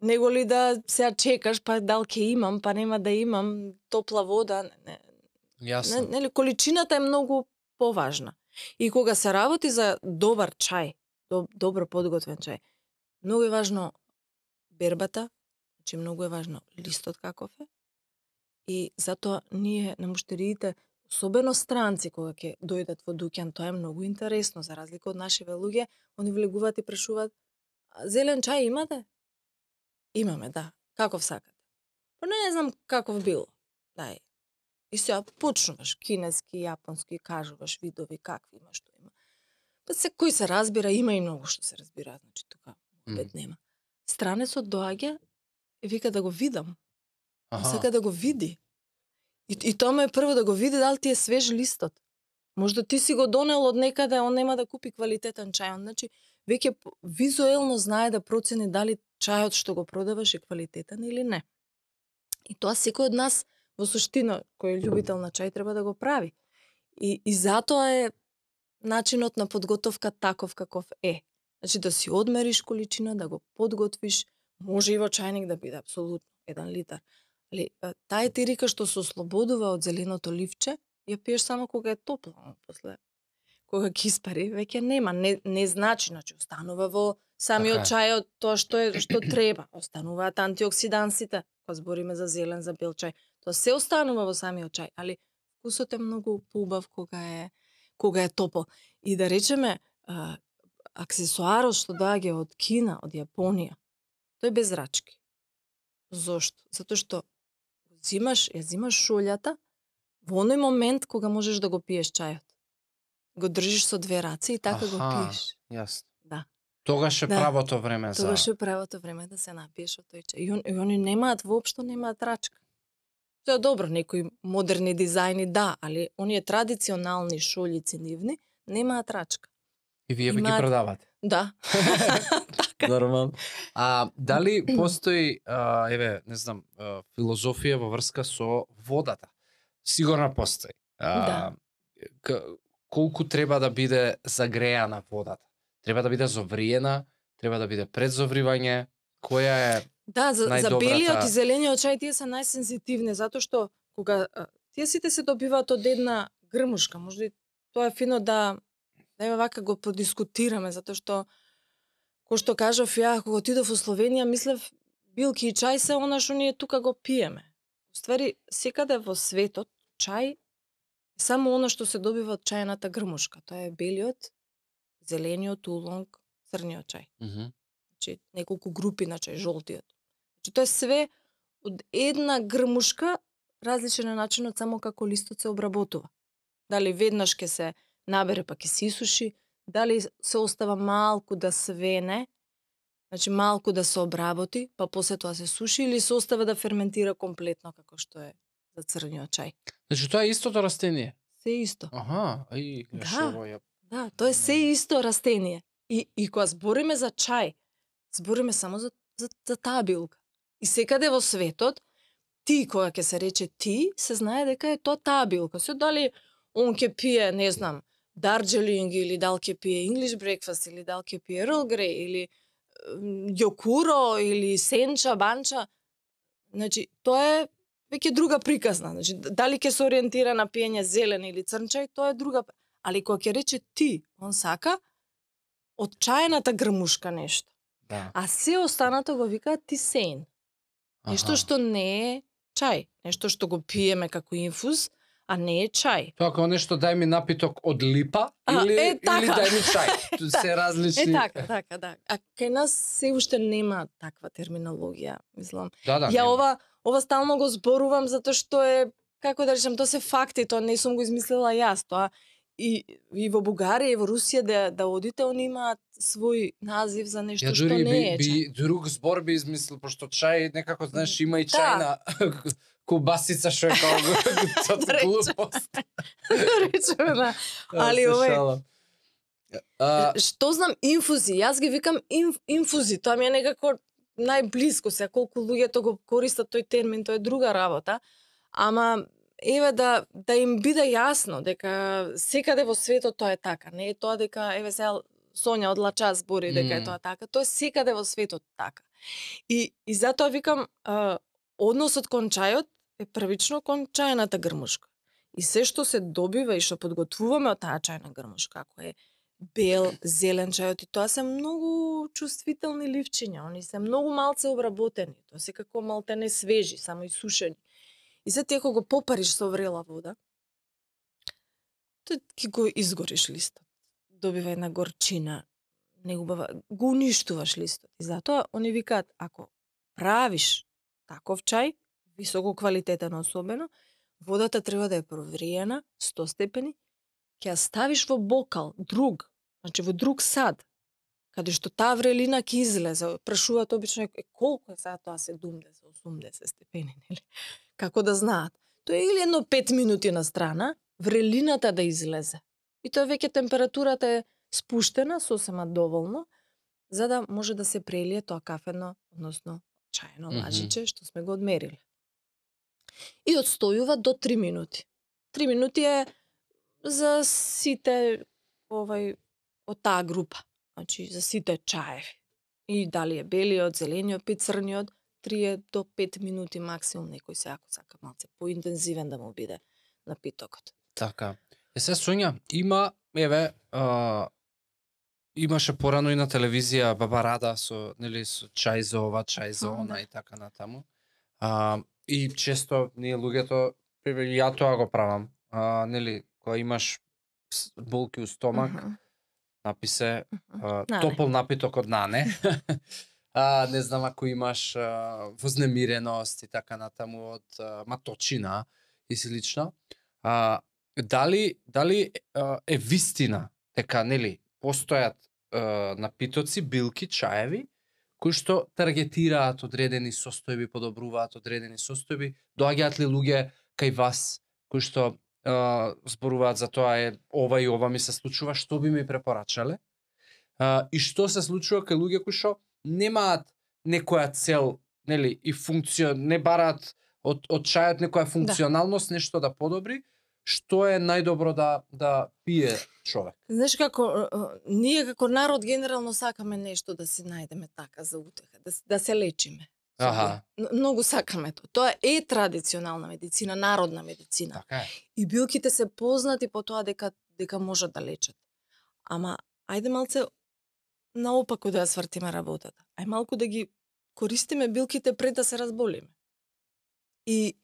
него ли да сега чекаш па дал ќе имам, па нема да имам топла вода, не, не, Јасно. нели количината е многу поважна. И кога се работи за добар чај, доб, добро подготвен чај, многу е важно бербата, значи многу е важно листот каков е. И затоа ние на муштериите, особено странци кога ќе дојдат во дуќан, тоа е многу интересно за разлика од нашите луѓе, они влегуваат и прашуваат зелен чај имате? Имаме, да. Каков сакате? Па не знам каков бил. Дај, И сега почнуваш кинески, јапонски, кажуваш видови какви има, што има. Па се кој се разбира, има и многу што се разбира, значи тука опет нема. Странецот доаѓа и вика да го видам, Аха. сака да го види. И, и тоа ме е прво да го види дали ти е свеж листот. Можда ти си го донел од некаде, он нема да купи квалитетен чај. Он, значи, веќе визуелно знае да процени дали чајот што го продаваш е квалитетен или не. И тоа секој од нас во суштина кој е љубител на чај треба да го прави. И, и затоа е начинот на подготовка таков каков е. Значи да си одмериш количина, да го подготвиш, може и во чајник да биде апсолутно еден литар. Али таа етерика што се ослободува од зеленото ливче, ја пиеш само кога е топло, после кога ќе испари, веќе нема, не, не значи, значи останува во самиот Така чајот тоа што е што треба, остануваат антиоксидансите, кога збориме за зелен, за бел чај. Тоа се останува во самиот чај, али вкусот е многу поубав кога е кога е топол. И да речеме, а, аксесуарот што доаѓа од Кина, од Јапонија, тој без рачки. Зошто? Затоа што го зимаш, ја зимаш шолјата во оној момент кога можеш да го пиеш чајот. Го држиш со две раце и така го Аха. пиеш. Јасно. Да. Тогаш е Да. правото време за... Тогаш е правото време да се напиеш од тој чај. И, он, и они немаат воопшто немаат рачка. Тоа е добро, некои модерни дизајни да, али оние традиционални шолјици нивни немаат рачка. И вие би ги Имаат- продавате. Да. така. Нормално. А дали постои, а, еве, не знам, а, филозофија во врска со водата? Сигурно постои. А, Да. колку треба да биде загреана водата? Треба да биде зовриена, треба да биде пред зовривање, која е Да, за, за белиот и зелениот чај тие се најсензитивни затоа што кога а, тие сите се добиваат од една грмушка, можда и тоа е фино да да еве вака го подискутираме затоа што кој што кажав ја кога отидов во Словенија мислев билки и чај се она што ние тука го пиеме. Ствари секаде во светот чај е само она што се добива од чајната грмушка. Тоа е белиот, зелениот, улонг, црниот чај Мгм. значи неколку групи на чај, жолтиот. Значи тоа е све од една грмушка, различен е начинот само како листот се обработува. Дали веднаш ќе се набере па ќе се исуши, дали се остава малку да свене, значи малку да се обработи, па после тоа се суши или се остава да ферментира комплетно како што е за црниот чај. Значи тоа е истото растение. Се исто. Аха, ај, Да. ја Да, тоа е се исто растение. И, и кога збориме за чај, збориме само за, за, за таа билка. И секаде во светот, ти, кога ќе се рече ти, се знае дека е тоа таа билка. Се дали он ќе пие, не знам, Дарджелинг или дал ќе пие English breakfast или дал ќе пие Earl Grey или Јокуро или Сенча, Банча. Значи, тоа е веќе друга приказна. Значи, дали ќе се ориентира на пиење зелен или црн чај, тоа е друга Ali кога ќе рече ти, он сака од чајната грмушка нешто. Да. А се останато го викаат тисеин. Нешто Аха. што не е чај. Нешто што го пиеме како инфуз, а не е чај. Тоа како нешто дај ми напиток од липа А, или, е, или така. дај ми чај. Тоа се различни. Е така, така, да. А кај нас се уште нема таква терминологија, мислам. Да, да. Ја нема. ова ова стално го зборувам затоа што е како да речем, тоа се факти, тоа не сум го измислила јас, тоа и, и во Бугарија и во Русија да, да одите, они имаат свој назив за нешто Ја што дури не е чај. би друг збор би измислил, пошто чај некако знаеш има и Да. чајна кубасица што е како Да глупост. Речеме, да. Али Се овој-. А, Што знам инфузи, јас ги викам инф, инфузи, тоа ми е некако најблиско се, колку луѓето го користат тој термин, тоа е друга работа. Ама еве да да им биде јасно дека секаде во светот тоа е така, не е тоа дека еве сега Сонја од Лача збори дека е Мм. тоа така, тоа е секаде во светот така. И и затоа викам а, односот кон чајот е првично кон чајната грмушка. И се што се добива и што подготвуваме од таа чајна грмушка, ако е бел, зелен чајот и тоа се многу чувствителни ливчиња, они се многу малце обработени, тоа се како малте не свежи, само исушени. И се ти ако го попариш со врела вода, тој ќе го изгориш листот. Добива една горчина, неубава, го уништуваш листот. И затоа они викаат, ако правиш таков чај, високо квалитетен особено, водата треба да е провриена, 100 степени, ќе ја ставиш во бокал, друг, значи во друг сад, каде што таа врелина ќе излезе. Прашуваат обично е колку е сега тоа 70, 80 степени, нели? Како да знаат? Тоа е или едно 5 минути на страна, врелината да излезе. И тоа веќе температурата е спуштена сосема доволно, за да може да се прелие тоа кафено, односно чајно лажиче што сме го одмериле. И одстојува до 3 минути. 3 минути е за сите овај од таа група. Значи за сите чаеви. И дали е белиот, зелениот, пит црниот, 3 до 5 минути максимум некој се ако сака малце поинтензивен да му биде напитокот. Така. Е се Сонја, има еве а, имаше порано и на телевизија Баба Рада со нели со чај за ова, чај за она да. и така натаму. А, и често ние луѓето ја тоа го правам. А, нели кога имаш болки у стомак, Мгм, написе а, Нане. топол напиток од нане. а, не знам ако имаш а, вознемиреност и така натаму од а, маточина и слично. А, дали дали а, е вистина дека нели постојат а, напитоци, билки, чаеви кои што таргетираат одредени состојби, подобруваат одредени состојби, доаѓаат ли луѓе кај вас кои што а, зборуваат за тоа е ова и ова ми се случува, што би ми препорачале? А, и што се случува кај луѓе кои што немаат некоја цел, нели, и функција, не бараат од од чајот некоја функционалност, нешто да подобри, што е најдобро да да пие човек? Знаеш како ние како народ генерално сакаме нешто да се најдеме така за утеха, да, да се лечиме. Аха. Многу сакаме тоа. Тоа е традиционална медицина, народна медицина. Така е. И билките се познати по тоа дека дека можат да лечат. Ама ајде малце наопако да ја свртиме работата. Ај малку да ги користиме билките пред да се разболиме. И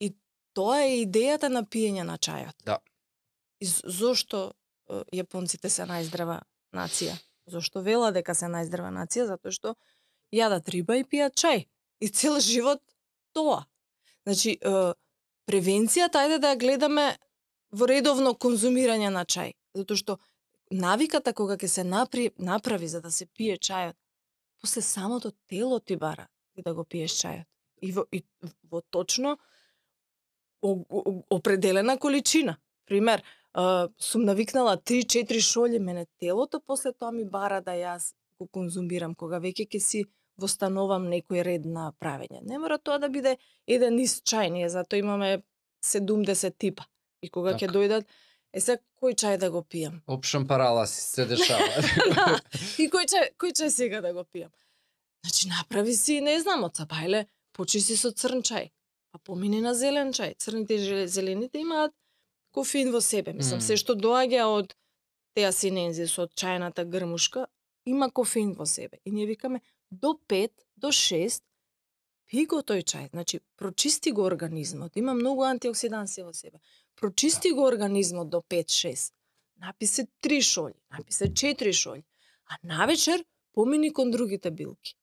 и тоа е идејата на пиење на чајот. Да. И зошто јапонците се најздрава нација? Зошто вела дека се најздрава нација? Затоа што јадат риба и пијат чај. И цел живот тоа. Значи, е, превенцијата, ајде да ја гледаме во редовно конзумирање на чај. Затоа што навиката кога ќе се напри, направи за да се пие чајот, после самото тело ти бара и да го пиеш чајот. И во, и во точно о- о- определена количина. Пример, е, сум навикнала 3-4 шолји, мене телото после тоа ми бара да јас го конзумирам, кога веќе ќе си востановам некој ред на правење. Не мора тоа да биде еден ист чај, ние затоа имаме 70 типа. И кога ќе Така. дојдат, е се кој чај да го пијам? Опшен параласис се дешава. Да. И кој чај, кој чај сега да го пијам? Значи направи си, не знам, од сабајле, почи си со црн чај, па помини на зелен чај. Црните зелените имаат кофеин во себе. Мислам, Мм. се што доаѓа од теасинензис, од чајната грмушка, има кофеин во себе. И ние викаме до 5, до 6, пи го тој чај. Значи, прочисти го организмот. Има многу антиоксиданси во себе. Прочисти го организмот до 5-6. Написе 3 шолји, написе 4 шолји. А навечер помини кон другите билки.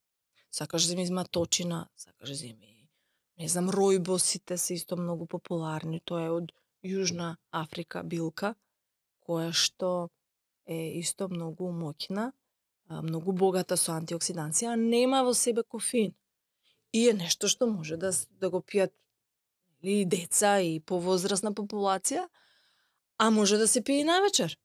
Сакаш да земи маточина, сакаш да земи, не знам, ројбосите се исто многу популарни. Тоа е од Јужна Африка билка, која што е исто многу моќна, многу богата со антиоксиданци, а нема во себе кофеин. И е нешто што може да, да го пијат и деца и повозрасна популација, а може да се пие и навечер.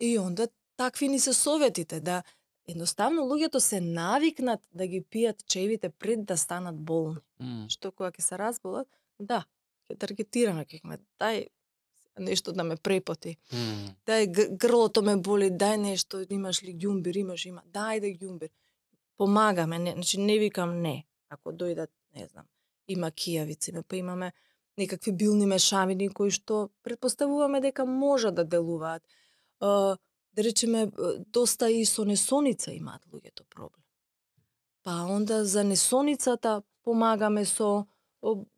И онда такви ни се советите да едноставно луѓето се навикнат да ги пијат чаевите пред да станат болни. М. Што кога ќе се разболат, да, ќе таргетираме, ќе ме дај нешто да ме препоти. М. Дај грлото ме боли, дај нешто, имаш ли ѓумбир, имаш, има. Дај да ѓумбир. Помагаме, не, значи не викам не. Ако дојдат, не знам, има кијавици, па имаме некакви билни мешавини кои што предпоставуваме дека може да делуваат. Да речеме, доста и со несоница имаат луѓето проблем. Па онда за несоницата помагаме со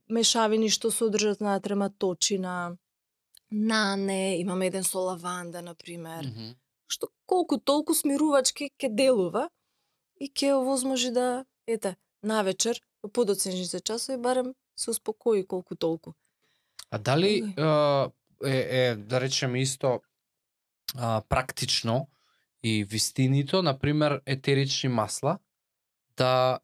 мешавини што содржат на трематочина, нане, имаме еден со лаванда, на пример, Мгм. што колку толку смирувачки ќе делува и ќе овозможи да, ете, навечер, во подоцнежните часови, барем се успокои колку толку. А дали е, е, да речеме исто а, практично и вистинито, на пример етерични масла да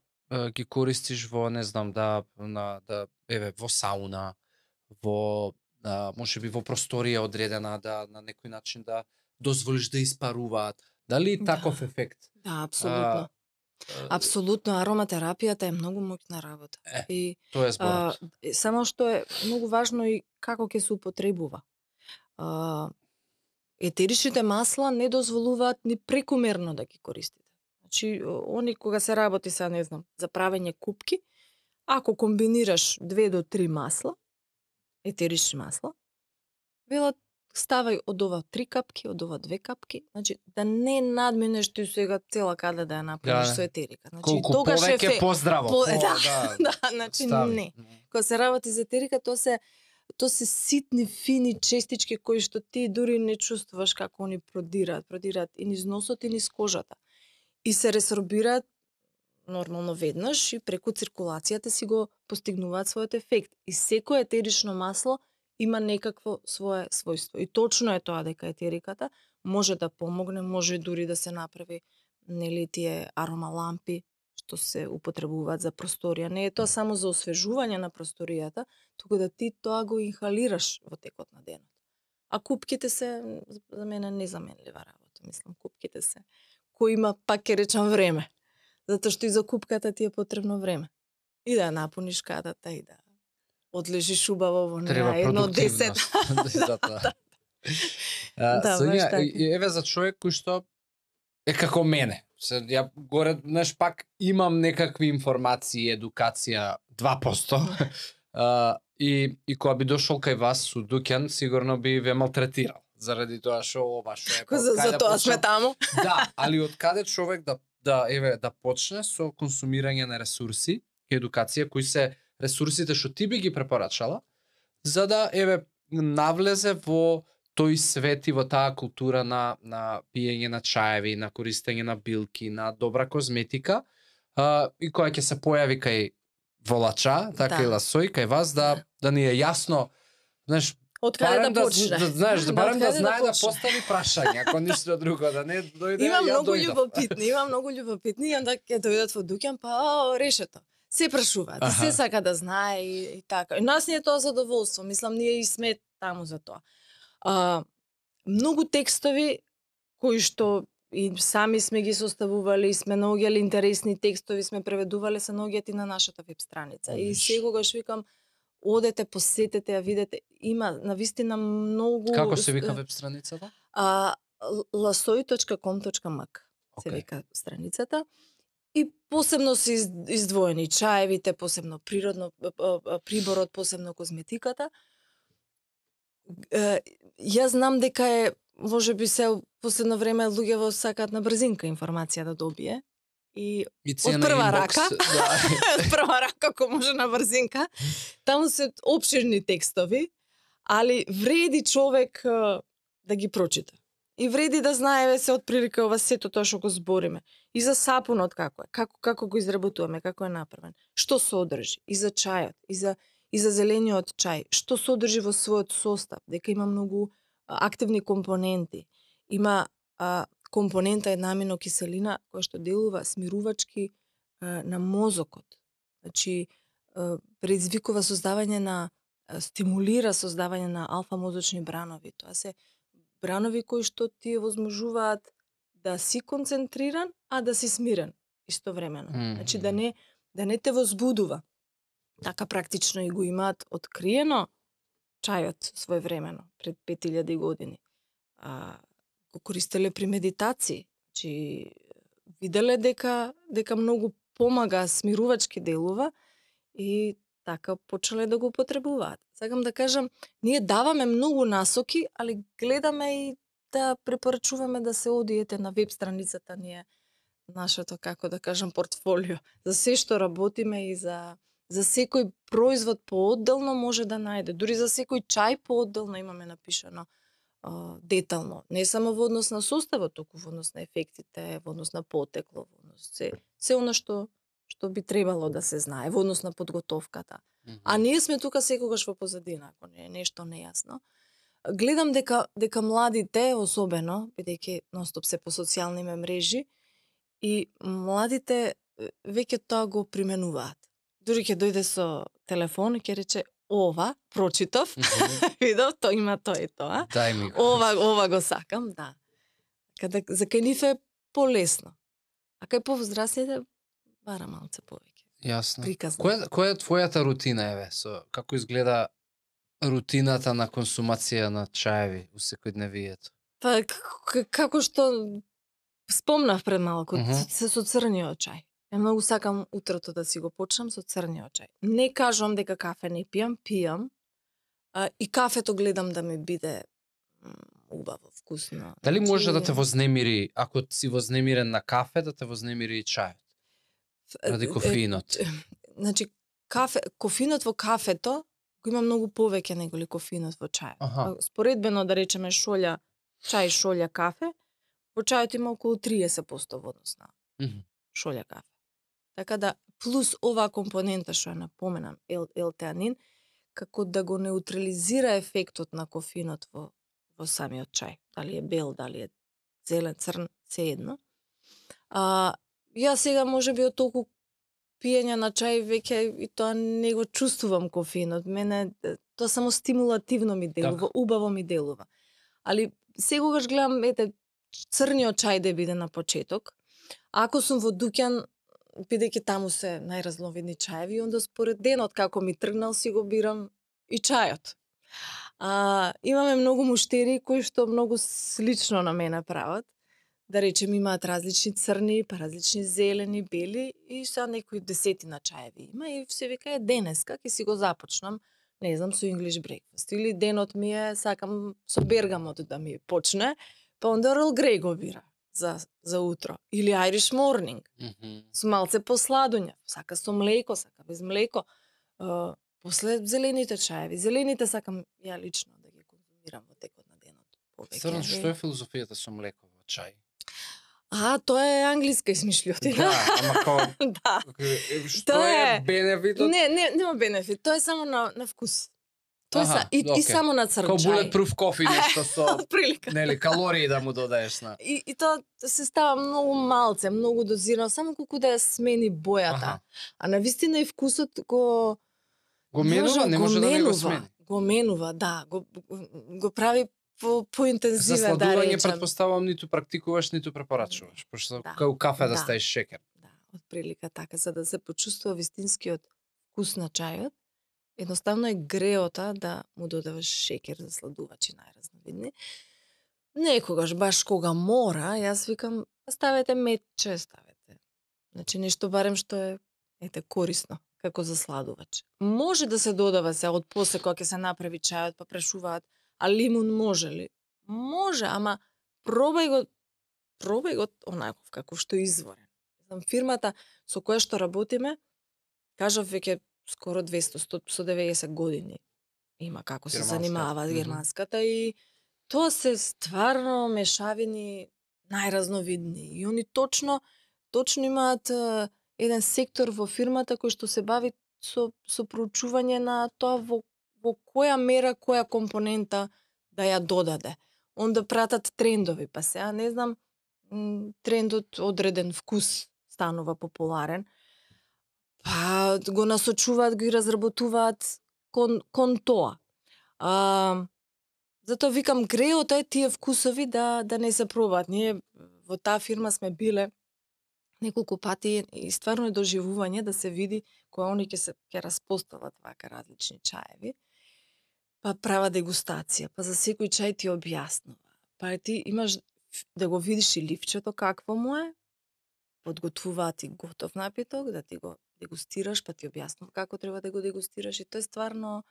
ги користиш во не знам да на да еве во сауна, во а, можеби во просторија одредена да на некој начин да дозволиш да испаруваат. Дали Да. таков ефект? Да, апсолутно. А, Апсолутно, ароматерапијата е многу моќна работа. Е, И Тоа е а, зборот. е, само што е многу важно и како ќе се употребува. А, етеричните масла не дозволуваат ни прекумерно да ги користите. Значи, они кога се работи са, не знам, за правење купки, ако комбинираш две до три масла, етерични масла, велат ставај од ова три капки, од ова две капки, значи да не надминеш ти сега цела каде да ја направиш Да. со етерика. Значи, Колку тогаш е повеќе фе- поздраво. по- по- да, да, значи стави. не. Кога се работи за етерика, тоа се тоа се ситни, фини честички кои што ти дури не чувствуваш како они продираат, продираат и низ носот и низ кожата. И се ресорбираат нормално веднаш и преку циркулацијата си го постигнуваат својот ефект. И секое етерично масло има некакво свое својство. И точно е тоа дека етериката може да помогне, може дури да се направи нели тие арома лампи што се употребуваат за просторија. Не е тоа само за освежување на просторијата, туку да ти тоа го инхалираш во текот на денот. А купките се за мене незаменлива работа. Мислам, купките се кој има пак ќе речам време. Затоа што и за купката ти е потребно време. И да напуниш кадата и да одлежиш убаво во Треба неа едно десет. продуктивност. За тоа. А, Да, Сонја, така. еве за човек кој што е како мене. Се, ја горе, знаеш, пак имам некакви информации, едукација 2%. а, и, и кога би дошол кај вас со дуќан, сигурно би ве малтретирал. Заради тоа што ова што е. Како за, за да тоа сме таму. Да, али од каде човек да да еве да почне со консумирање на ресурси и едукација кои се ресурсите што ти би ги препорачала за да еве навлезе во тој свет и во таа култура на на пиење на чаеви, на користење на билки, на добра козметика, а, и која ќе се појави кај волача, така Да. и ласој кај вас да Да. да ни е јасно, знаеш, Од каде да да, почне? да, знаеш, да барем да знае да почне? постави прашање, ако ништо друго, да не дојде Има многу љубопитни, има многу љубопитни и онда ќе дојдат во дуќан, па о, решето. Се прашуваат, Аха. се сака да знае и, и така. И нас ни е тоа задоволство, мислам ние и сме таму за тоа. А, многу текстови кои што и сами сме ги составувале и сме наоѓале интересни текстови, сме преведувале се наоѓаат и на нашата веб страница. И секогаш викам одете, посетете, ја видете, има навистина многу Како се вика веб страницата? а, lasoi.com.mk се Океј. вика страницата. И посебно се из- издвоени чаевите, посебно природно приборот, посебно козметиката. Е, Јас знам дека е може би се последно време луѓето сакаат на брзинка информација да добие. И И Од прва рака. Да. од прва рака ако може на брзинка. Таму се обширни текстови, али вреди човек да ги прочита. И вреди да знае ве се отприлика ова сето тоа што го збориме. И за сапунот како е, како како го изработуваме, како е направен, што содржи, и за чајот, и за и за зелениот чај, што содржи во својот состав, дека има многу активни компоненти. Има а, компонента една аминокиселина која што делува смирувачки на мозокот. Значи, предизвикува создавање на стимулира создавање на алфа мозочни бранови. Тоа се бранови кои што ти возможуваат да си концентриран, а да си смирен истовремено. Мгм. Значи да не да не те возбудува. Така практично и го имаат откриено чајот своевремено пред 5000 години. А, го користеле при медитации. Значи виделе дека дека многу помага смирувачки делува и така почнале да го потребуваат. Сакам да кажам, ние даваме многу насоки, али гледаме и да препорачуваме да се одиете на веб страницата ние нашето како да кажам портфолио за се што работиме и за за секој производ поодделно може да најде. Дури за секој чај поодделно имаме напишано детално. Не само во однос на составот, туку во однос на ефектите, во однос на потекло, во однос се се она што што би требало да се знае во однос на подготовката. А ние сме тука секогаш во позадина, ако не е нешто нејасно. Гледам дека дека младите особено, бидејќи нонстоп се по социјални мрежи, и младите веќе тоа го применуваат. Дури ќе дојде со телефон и ќе рече ова, прочитав, видов, тоа има тоа и тоа. Дај ми го. Ова, ова го сакам, да. Каде за кај нив е полесно. А кај повозрастните бара малце повеќе. Јасно. Приказно. Која која е твојата рутина еве? Со како изгледа рутината на консумација на чаеви у секојдневието? Па како што спомнав пред малку, Мгм. се, се со црниот чај. Ја многу сакам утрото да си го почнам со црниот чај. Не кажувам дека кафе не пијам, пијам. А, и кафето гледам да ми биде убаво, вкусно. Дали може да те Значи, вознемири ако си вознемирен на кафе, да те вознемири и чајот? Ради кофеинот. Значи, кафе, кофинот во кафето го има многу повеќе него ли кофинот во чајот. Аха. А, Споредбено да речеме шолја чај, шолја кафе, во чајот има околу 30% во однос на Мгм. шолја кафе. Така да, плюс оваа компонента што ја напоменам, ел, елтеанин, како да го неутрализира ефектот на кофинот во, во самиот чај. Дали е бел, дали е зелен, црн, се едно. А, ја сега може би од толку пиење на чај веќе и тоа не го чувствувам кофинот. Мене тоа само стимулативно ми делува, Така. убаво ми делува. Али секогаш гледам ете црниот чај да биде на почеток. Ако сум во дуќан бидејќи таму се најразновидни чаеви, онда според денот како ми тргнал си го бирам и чајот. А, имаме многу муштери кои што многу слично на мене прават. Да речем имаат различни црни, па различни зелени, бели и сега некои десетина чаеви има и се вика е денеска ќе си го започнам не знам со English breakfast или денот ми е сакам со бергамот да ми почне, па онда Earl Grey го бира за за утро или Irish morning Мгм. со малце посладуња, сака со млеко, сака без млеко. Uh, после зелените чаеви, зелените сакам ја лично да ги конзумирам во текот на денот. повеќе. Стварно, што е филозофијата со млеко во чај? А, тоа е англиска измишлјотина. Да, ама као да. што Тоа е е- бенефитот? Не, не, нема бенефит. Тоа е само на, на вкус. Тоа са, и, окей. и само на црн Као bulletproof кофи нешто со Прилика. нели калории да му додадеш на. И, и тоа се става многу малце, многу дозирано, само колку да ја смени бојата. Аха. А на вистина и вкусот го Го менува, не може да не го менува, смени. Го менува, да, го, го, прави по За поинтензивен да сладување речем. предпоставувам ниту практикуваш, ниту препорачуваш, пошто Да. као кафе да Да. ставиш шекер. Да, од прилика така за да се почувствува вистинскиот вкус на чајот. Едноставно е греота да му додаваш шекер за сладувачи најразновидни. Некогаш баш кога мора, јас викам па ставете метче, ставете. Значи нешто барем што е ете корисно како за сладувач. Може да се додава се од после кога ќе се направи чајот, па прашуваат, а лимун може ли? Може, ама пробај го пробај го онаков како што е изворен. Знам фирмата со која што работиме, кажав веќе скоро 200 100 со 90 години има како се занимава Мгм. германската и тоа се стварно мешавини најразновидни и они точно точно имаат еден сектор во фирмата кој што се бави со со проучување на тоа во во која мера која компонента да ја додаде. Онда пратат трендови, па сега не знам трендот одреден вкус станува популарен. Па го насочуваат, ги разработуваат кон, кон тоа. А, затоа викам греот е тие вкусови да да не се пробаат. Ние во таа фирма сме биле неколку пати и стварно е доживување да се види кои они ќе се ќе распостават вака различни чаеви. Па права дегустација, па за секој чај ти објаснува. Па ти имаш да го видиш и ливчето какво му е, подготвуваат и готов напиток, да ти го дегустираш, па ти објаснува како треба да го дегустираш и тоа е стварно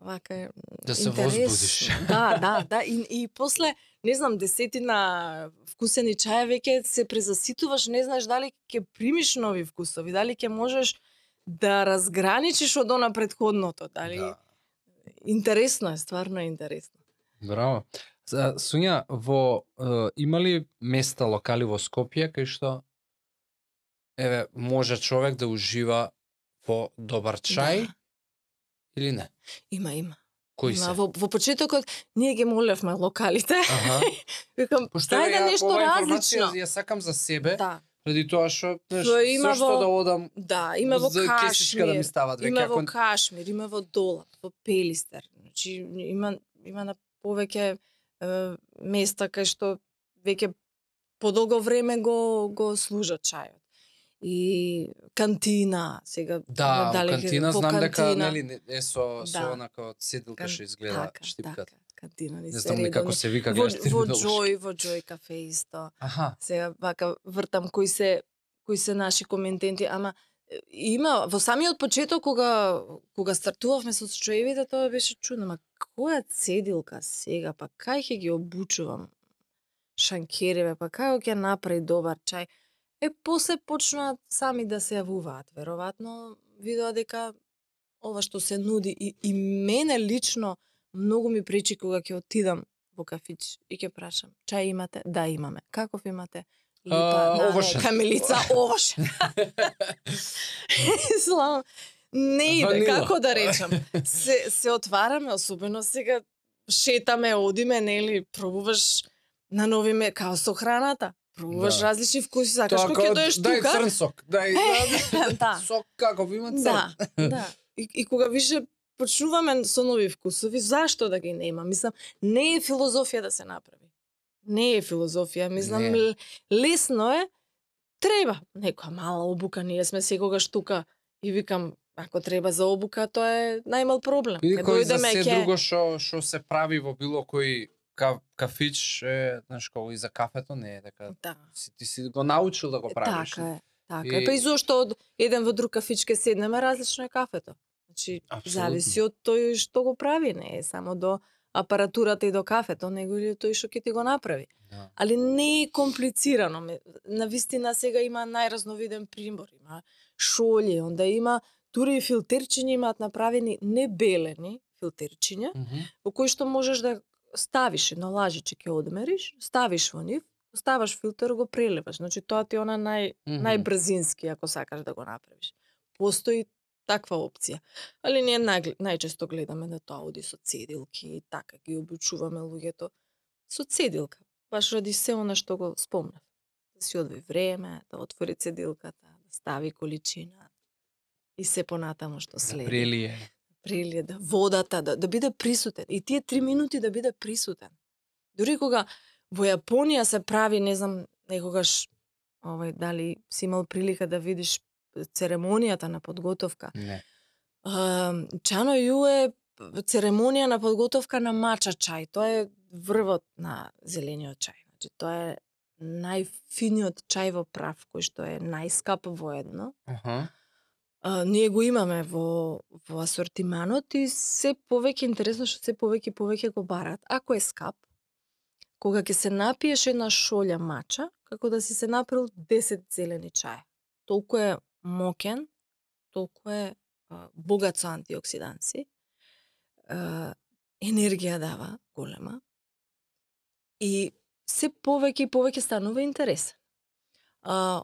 вака е Да се интересно. возбудиш. Да, да, да. И, и после, не знам, десетина вкусени чаја веќе се презаситуваш, не знаеш дали ќе примиш нови вкусови, дали ќе можеш да разграничиш од она предходното, дали Да. интересно е, стварно е интересно. Браво. Сунја, во е, има ли места, локали во Скопје кај што еве може човек да ужива во добар чај Да. или не? Има, има. Кои има. се? Во, во почетокот ние ги молевме локалите. Аха. Викам, дај да нешто различно. ја сакам за себе, Да, преди тоа што знаеш, Што има во- да одам да, има во кесичка да ми Кашмир, стават има во ако Кашмир, има во Долап, во Пелистер. Значи има има на повеќе е, места кај што веќе подолго време го го служат чајот. И кантина, сега Да, дали кантина знам дека нели не- е со со Да. онака од седилка што изгледа така, штипката. Така, кантина Не се знам ни како се вика, Во, во. Джој, во Джој кафе исто. Аха. Сега вака вртам кои се кои се наши коментенти, ама има во самиот почеток кога кога стартувавме со чоевите тоа беше чудно, ма која цедилка сега, па кај ќе ги обучувам шанкереве, па како ќе направи добар чај. Е после почнаа сами да се јавуваат, веројатно видоа дека ова што се нуди и, и мене лично многу ми пречи кога ќе отидам во кафич и ќе прашам, чај имате? Да, имаме. Каков имате? Липа, А, нане, овошен. камилица, овошен. Слава. Не иде, Ванила. како да речам. Се, се отвараме, особено сега шетаме, одиме, нели, пробуваш на нови ме, као со храната. Пробуваш Да. различни вкуси, сакаш кога ќе доеш дај тука. црн сок, дај да. сок каков има црн. Да, да. И, и кога више почнуваме со нови вкусови, зашто да ги нема? Мислам, не е филозофија да се направи. Не е филозофија, мислам, Не. лесно е, треба некоја мала обука, ние сме секогаш тука и викам, ако треба за обука, тоа е најмал проблем. Ке кој за се ќе- друго што што се прави во било кој ка, кафич е, знаеш и за кафето не е дека Да. си, ти си го научил да го правиш. Така е. Така И- е. Па и зошто од еден во друг кафич ке седнеме, различно е кафето. Значи, Апсолутно. зависи од тој што го прави, не е само до апаратурата и до кафето, него и тој што ќе ти го направи. Да. Ali не е комплицирано. На вистина сега има најразновиден прибор, има шолје, онда има дури и филтерчиња имаат направени не белени филтерчиња, Мгм. во кои што можеш да ставиш едно лажиче ќе одмериш, ставиш во нив, ставаш филтер, го прелеваш. Значи тоа ти е она нај Мгм. најбрзински ако сакаш да го направиш. Постои таква опција. Али ние најгл- најчесто гледаме да тоа оди со цедилки и така ги обучуваме луѓето со цедилка. Баш ради се она што го спомнав. Да си одви време, да отвори цедилката, да стави количина и се понатаму што следи Прелие. прелие, да водата, да, да биде присутен. И тие три минути да биде присутен. Дури кога во Јапонија се прави, не знам, некогаш, овај, дали си имал прилика да видиш церемонијата на подготовка. Не. Чано Ю е церемонија на подготовка на мача чај. Тоа е врвот на зелениот чај. Значи, тоа е најфиниот чај во прав, кој што е најскап воедно Аха а, ние го имаме во во асортиманот и се повеќе интересно што се повеќе и повеќе го барат. Ако е скап, кога ќе се напиеш една шолја мача, како да си се направил 10 зелени чаја. Толку е мокен, толку е а, богат со антиоксиданци, а, енергија дава голема и се повеќе и повеќе станува интересен. А,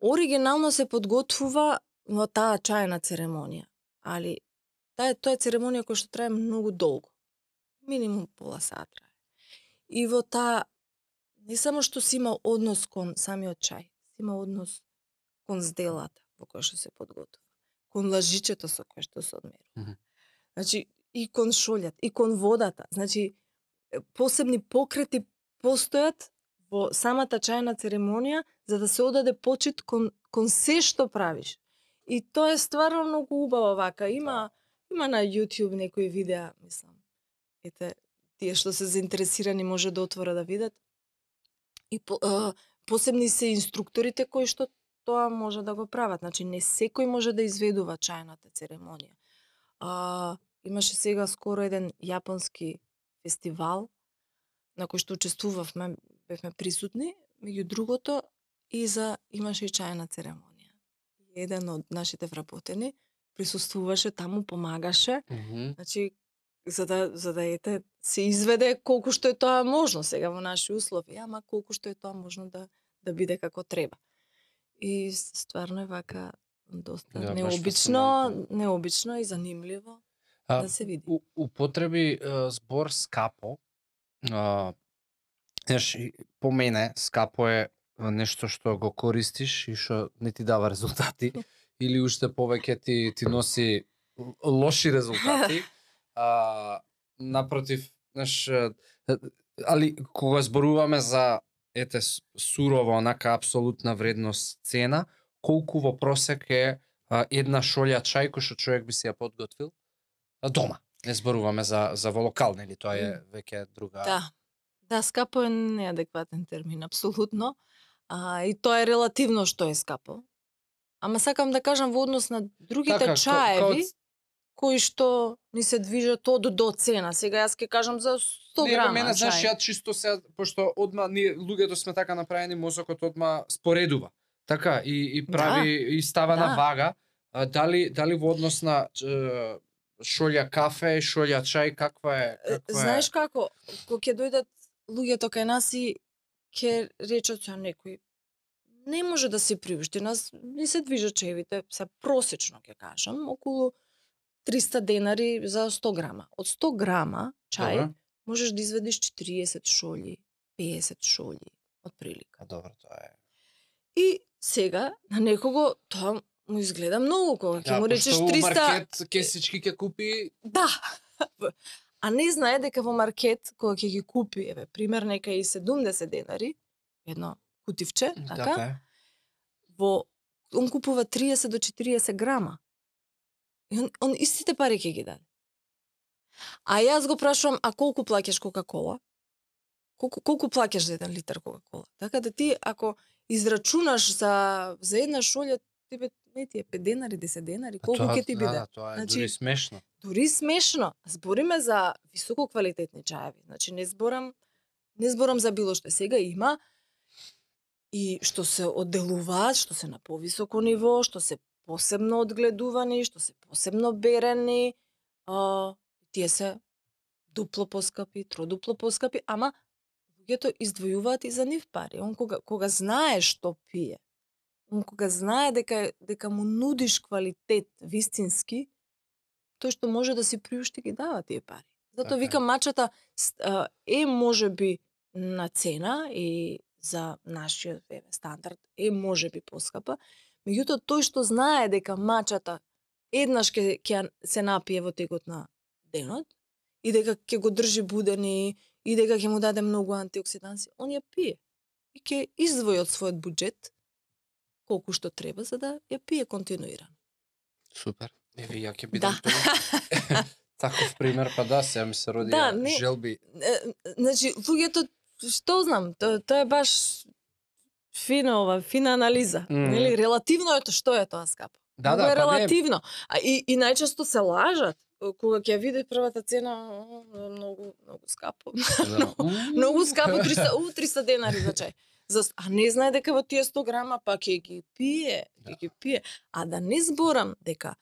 оригинално се подготвува во таа чајна церемонија, али таа тоа е церемонија која што трае многу долго. минимум пола сат трае. И во таа не само што си има однос кон самиот чај, си има однос кон зделата во која што се подготвува, кон лажичето со кое што се одмерува. Мгм. Значи и кон шолјат, и кон водата. Значи посебни покрети постојат во самата чајна церемонија за да се одаде почит кон кон се што правиш. И тоа е стварно многу убаво вака. Има има на YouTube некои видеа, мислам. Ете, тие што се заинтересирани може да отвора да видат. И по, а, посебни се инструкторите кои што тоа може да го прават. Значи не секој може да изведува чајната церемонија. А, имаше сега скоро еден јапонски фестивал на кој што учествувавме, бевме присутни, меѓу другото и за имаше и чајна церемонија. Еден од нашите вработени присуствуваше таму, помагаше, Мгм. значи за да за да ете се изведе колку што е тоа можно сега во наши услови, ама колку што е тоа можно да да биде како треба. И стварно е вака доста Да, необично, необично и занимливо А, да се види. у, употреби е, збор скапо. А, знаеш, по мене скапо е нешто што го користиш и што не ти дава резултати или уште повеќе ти ти носи лоши резултати. А, напротив, знаеш, али кога зборуваме за ете с- сурово онака апсолутна вредност цена, колку во просек е а, една шолја чај кој што човек би се ја подготвил а, дома. Не зборуваме за за во локал, нели тоа е веќе друга. Да. Да, скапо е неадекватен термин, апсолутно. А, и тоа е релативно што е скапо. Ама сакам да кажам во однос на другите Така, ко- чаеви, као- кои што ни се движат од до цена. Сега јас ќе кажам за 100 Не, во грама мене, знаеш, ја чисто се, пошто одма ние луѓето сме така направени, мозокот одма споредува. Така, и, и прави, и става на Да. вага. А, дали, дали во однос на е, шолја кафе, шолја чај, каква е? Каква Знаеш е? како, кога ќе дојдат луѓето кај нас и ќе речат ја некој не може да се приушти. Нас не се движат чевите, се просечно ќе кажам, околу 300 денари за 100 грама. Од 100 грама чај Добро. можеш да изведиш 40 шоли, 50 шоли, отприлика. А, добро, тоа е. И сега на некого тоа му изгледа многу кога ќе Да, му речеш пошто у 300 маркет кесички ќе купи Да. А не знае дека во маркет кога ќе ги купи, еве, пример нека и 70 денари, едно кутивче, така, е. во он купува 30 до 40 грама. И он, он истите пари ќе ги даде. А јас го прашувам, а колку плаќаш Кока-кола? Колку, колку плаќаш за еден литар Кока-кола? Така да ти, ако израчунаш за, за една шолја, тебе не ти е 5 денари, 10 денари, колку ќе ти биде? Да, тоа е Значи, дури смешно. дури смешно. Збориме за високо квалитетни чаеви. Значи не зборам не зборам за било што сега има и што се одделуваат, што се на повисоко ниво, што се посебно одгледувани, што се посебно берени, а, тие се дупло поскапи, тродупло поскапи, ама луѓето издвојуваат и за нив пари. Он кога кога знае што пие, он кога знае дека дека му нудиш квалитет вистински, тој што може да си приушти ги дава тие пари. Затоа Така е. викам мачата е можеби на цена и за нашиот еве стандард е можеби поскапа, меѓутоа тој што знае дека мачата еднаш ќе ќе се напие во текот на денот и дека ќе го држи буден и, и дека ќе му даде многу антиоксиданси, он ја пие. И ќе издвои од својот буџет колку што треба за да ја пие континуирано. Супер. Еве ја ќе бидам Да. Таков пример, па да, сега ми се роди Да, да, не- желби. Е, Значи, луѓето, што знам, тоа, тоа е баш фина ова, фина анализа. Mm. Нели, релативно е тоа, што е тоа скапо. Да, да, е па не, релативно. А и, и најчесто се лажат. Кога ќе види првата цена, «О, многу, многу скапо. да. многу скапо, 300, у, 300 денари за чај. За, а не знае дека во тие 100 грама па ќе ги пие, ќе Да. ги пие. А да не зборам дека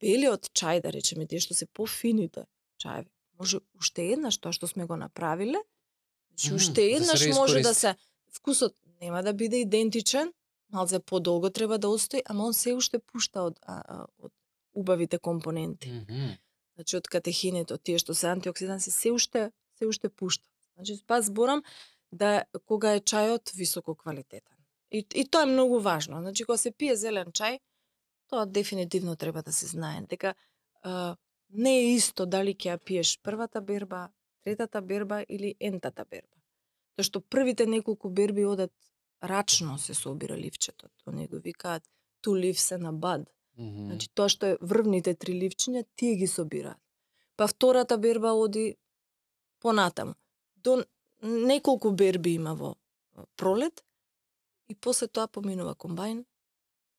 белиот чај, да речеме, тие што се пофините чаеви, може уште еднаш тоа што сме го направиле, значи уште да еднаш може да се вкусот нема да биде идентичен, малце подолго треба да остои, ама он се уште пушта од а, а, од убавите компоненти. Мгм. значи од катехините, од тие што се антиоксиданси, се уште се уште пушта. Значи пак зборам да кога е чајот високо квалитетен. И, и тоа е многу важно. Значи кога се пие зелен чај, тоа дефинитивно треба да се знае. Дека а, не е исто дали ќе ја пиеш првата берба, третата берба или ентата берба. Тоа што првите неколку берби одат рачно се собира ливчето. Они го викаат two leaves and a bud. Мгм. Значи тоа што е врвните три ливчиња, тие ги собираат. Па втората берба оди понатаму. До неколку берби има во пролет и после тоа поминува комбајн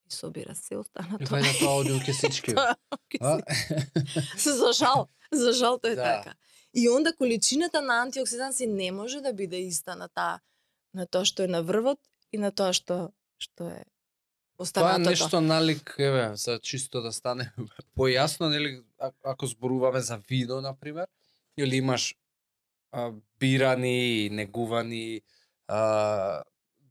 и собира се останато. тоа оди у кесички. Тоа, А? за жал, за жал тоа е Да. така. И онда количината на антиоксиданси не може да биде иста на таа на тоа што е на врвот и на тоа што што е Тоа е останатото. нешто налик, еве, за чисто да стане појасно, нели, ако зборуваме за вино, на пример, или имаш а, бирани, негувани, а,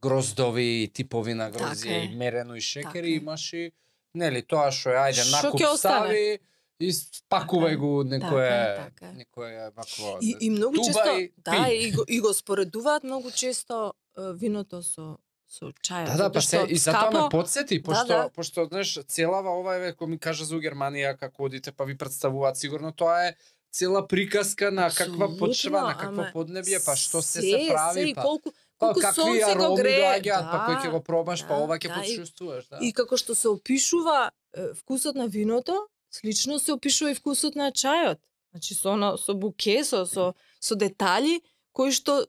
гроздови, типови на Така грозје, и мерено и шекери, Така е. имаш и, нели, тоа што е, ајде, накуп остане? стави, и спакувај Така го некое, така така некое, вакво, И, и многу туба често, и да, и го, и го споредуваат многу често виното со со чајот. Да, да, па се, и затоа ме скапо- подсети, пошто, да. пошто, знаеш, целава ова, еве, кој ми кажа за Германија, како одите, па ви представуваат, сигурно тоа е цела приказка на каква почва, на какво ама поднебје, па што се се, се прави, се, па, колку, па колку какви сонце го ароми доаѓаат, па кој ќе го пробаш, па да, ова ќе да, почувствуваш, да. И како што се опишува вкусот на виното, слично се опишува и вкусот на чајот. Значи со оно, со буке, со со со детали кои што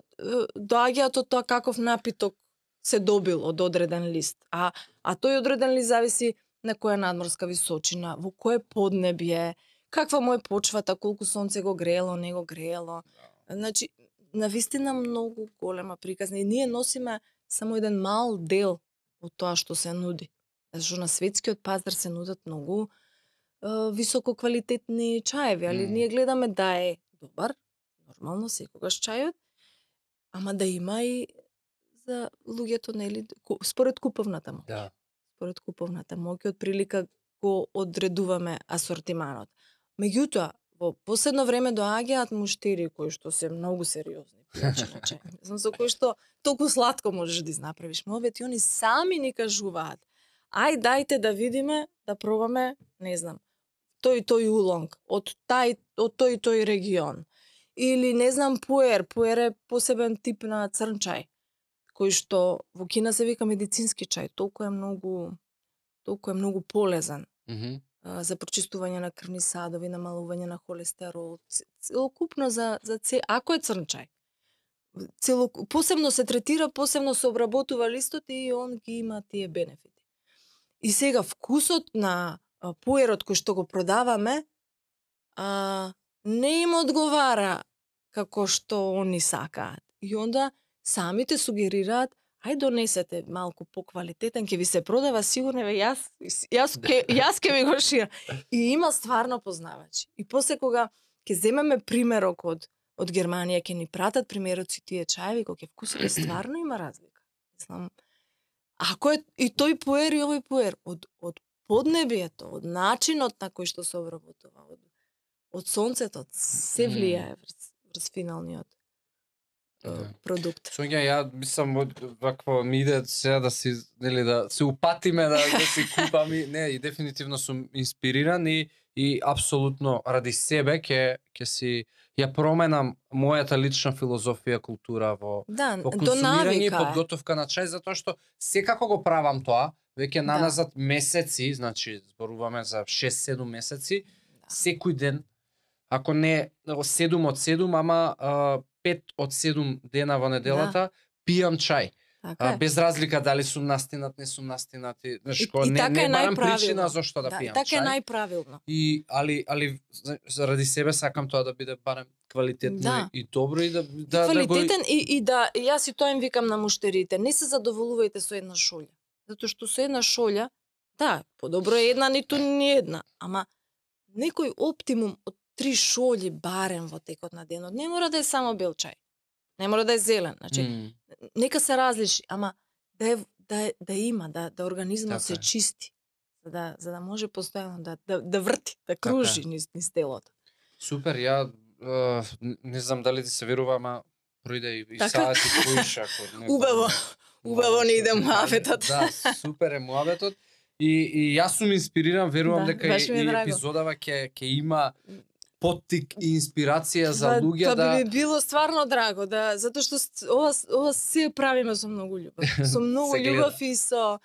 доаѓаат од тоа каков напиток се добил од одреден лист. А а тој одреден лист зависи на која надморска височина, во кое поднебје, каква му е почвата, колку сонце го греело, не го греело. Значи, на вистина многу голема приказна и ние носиме само еден мал дел од тоа што се нуди. Зашто на светскиот пазар се нудат многу е, високо квалитетни чаеви, али Мм. ние гледаме да е добар, нормално секогаш чајот, ама да има и за луѓето нели според куповната моќ. Да. Според куповната моќ од прилика го одредуваме асортиманот. Меѓутоа, во последно време доаѓаат муштери кои што се многу сериозни пијачи чај. Знам со кои што толку сладко можеш да изнаправиш. Мовет и они сами ни кажуваат. Ај дајте да видиме, да пробаме, не знам, тој тој улонг од тај од тој тој регион. Или не знам пуер, пуер е посебен тип на црн чај кој што во Кина се вика медицински чај, толку е многу толку е многу полезен Мгм. а, за прочистување на крвни садови, намалување на холестерол, целокупно за за це, ако е црн чај. Цело, посебно се третира, посебно се обработува листот и он ги има тие бенефити. И сега вкусот на а, пуерот кој што го продаваме а, не им одговара како што они сакаат. И онда самите сугерираат ај донесете малку поквалитетен, ќе ви се продава сигурно, еве јас јас ќе јас ќе ви го ширам. И има стварно познавачи. И после кога ќе земеме примерок од од Германија, ќе ни пратат примероци тие чаеви, кога ќе вкусите стварно има разлика. Мислам, ако е и тој пуер и овој пуер од од поднебието, од начинот на кој што се обработува, од од сонцето, се влијае врз, врз финалниот Да. продукт. Сонја, ја мислам вакво ми иде сега да си нели да се упатиме да, да си купам и не и дефинитивно сум инспириран и и апсолутно ради себе ќе ќе си ја променам мојата лична филозофија култура во Да, во до консумирање и подготовка на чај затоа што секако го правам тоа веќе Да. наназад месеци, значи зборуваме за 6-7 месеци, Да. секој ден ако не 7 од 7, ама а, 5 од 7 дена во неделата пијам чај. Така А, е. без разлика дали сум настинат, не сум настинат, и, знаеш, И- не, така не е барам најправилно. причина зошто да, да, пијам така е чај. најправилно. И али али заради себе сакам тоа да биде барем квалитетно Да. и добро и да Да, да, да го Квалитетен и, и да, јас и тоа им викам на муштерите, не се задоволувајте со една шолја. Затоа што со една шолја, да, подобро е една, ниту ни една, ама некој оптимум од три шолји барем во текот на денот. Не мора да е само бел чај. Не мора да е зелен. Значи, М, нека се различи, ама да е, да, е, да има, да, да организмот Така се е. чисти. За да, за да може постојано да, да, да врти, да Така кружи низ, низ телото. Супер, ја не знам дали ти се верува, ама пројде и, и Така? саат и поиш ако не Убаво. знам. Убаво ни иде муабетот. Да, супер е муабетот. И, и јас сум инспириран, верувам Да, дека и, и епизодава ќе ќе има поттик и инспирација за луѓе да би ми било стварно драго да затоа што ова ова се правиме со многу љубов. Со многу љубов и со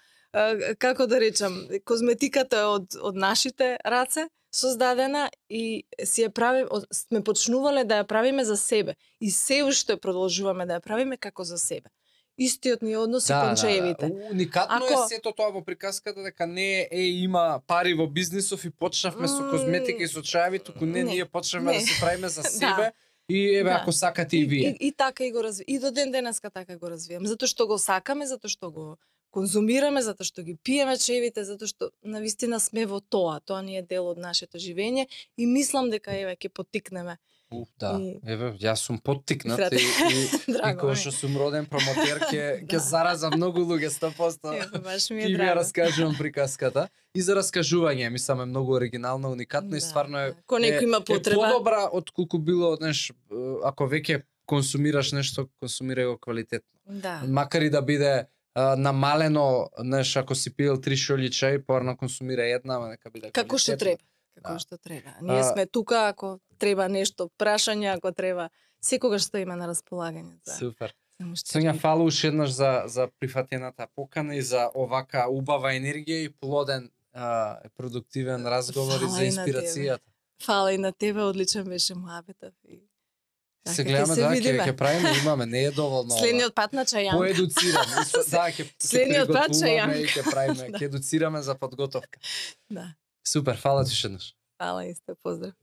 како да речам, козметиката е од од нашите раце создадена и си ја правиме од- сме почнувале да ја правиме за себе и се уште продолжуваме да ја правиме како за себе. Истиот ни однос да, и кон чаевите. Да, да. Уникатно Ако- е сето тоа во приказката дека не е, е има пари во бизнисов и почнавме со козметика и со чаеви, туку не, не, ние почнавме не. да се правиме за Да. себе и еве Да. ако сакате и вие. И, и, и така и го разви. И до ден денеска така го развивам. Затоа што го сакаме, затоа што го конзумираме, затоа што ги пиеме чевите, затоа што на вистина сме во тоа. Тоа ни е дел од нашето живење и мислам дека еве ќе потикнеме. Да. И- Еве, јас сум поттикнат и, и, и кога ми. што сум роден промотер ќе ќе Да. заразам многу луѓе 100%. Еве, баш ми е ми ја драго. раскажувам приказката. И за раскажување, мислам е многу оригинално, уникатно и Да, стварно е да. Ко некој има е потреба. подобра од колку било, знаеш, ако веќе консумираш нешто, консумирај го квалитетно. Да. Макар и да биде а, намалено, знаеш, ако си пил три шолји чај, порано консумира една, ама нека биде Како што треба. Како Да. што треба. Ние сме тука ако треба нешто, прашање, ако треба, секогаш стоиме на располагање за Супер. Сонја, фала уште еднаш за, за прифатената покана и за овака убава енергија и плоден а, продуктивен разговор и Фала за и тебе. инспирацијата. Фала и на тебе, одличен беше муабетов. И... Се Така, гледаме се да ќе ќе правиме, имаме, не е доволно. Следниот пат на чајан. Поедуцирам. Да, ќе Следниот пат јам. и ќе правиме, Да. ќе едуцираме за подготовка. Да. Супер, фала ти еднаш. Фала исто, поздрав.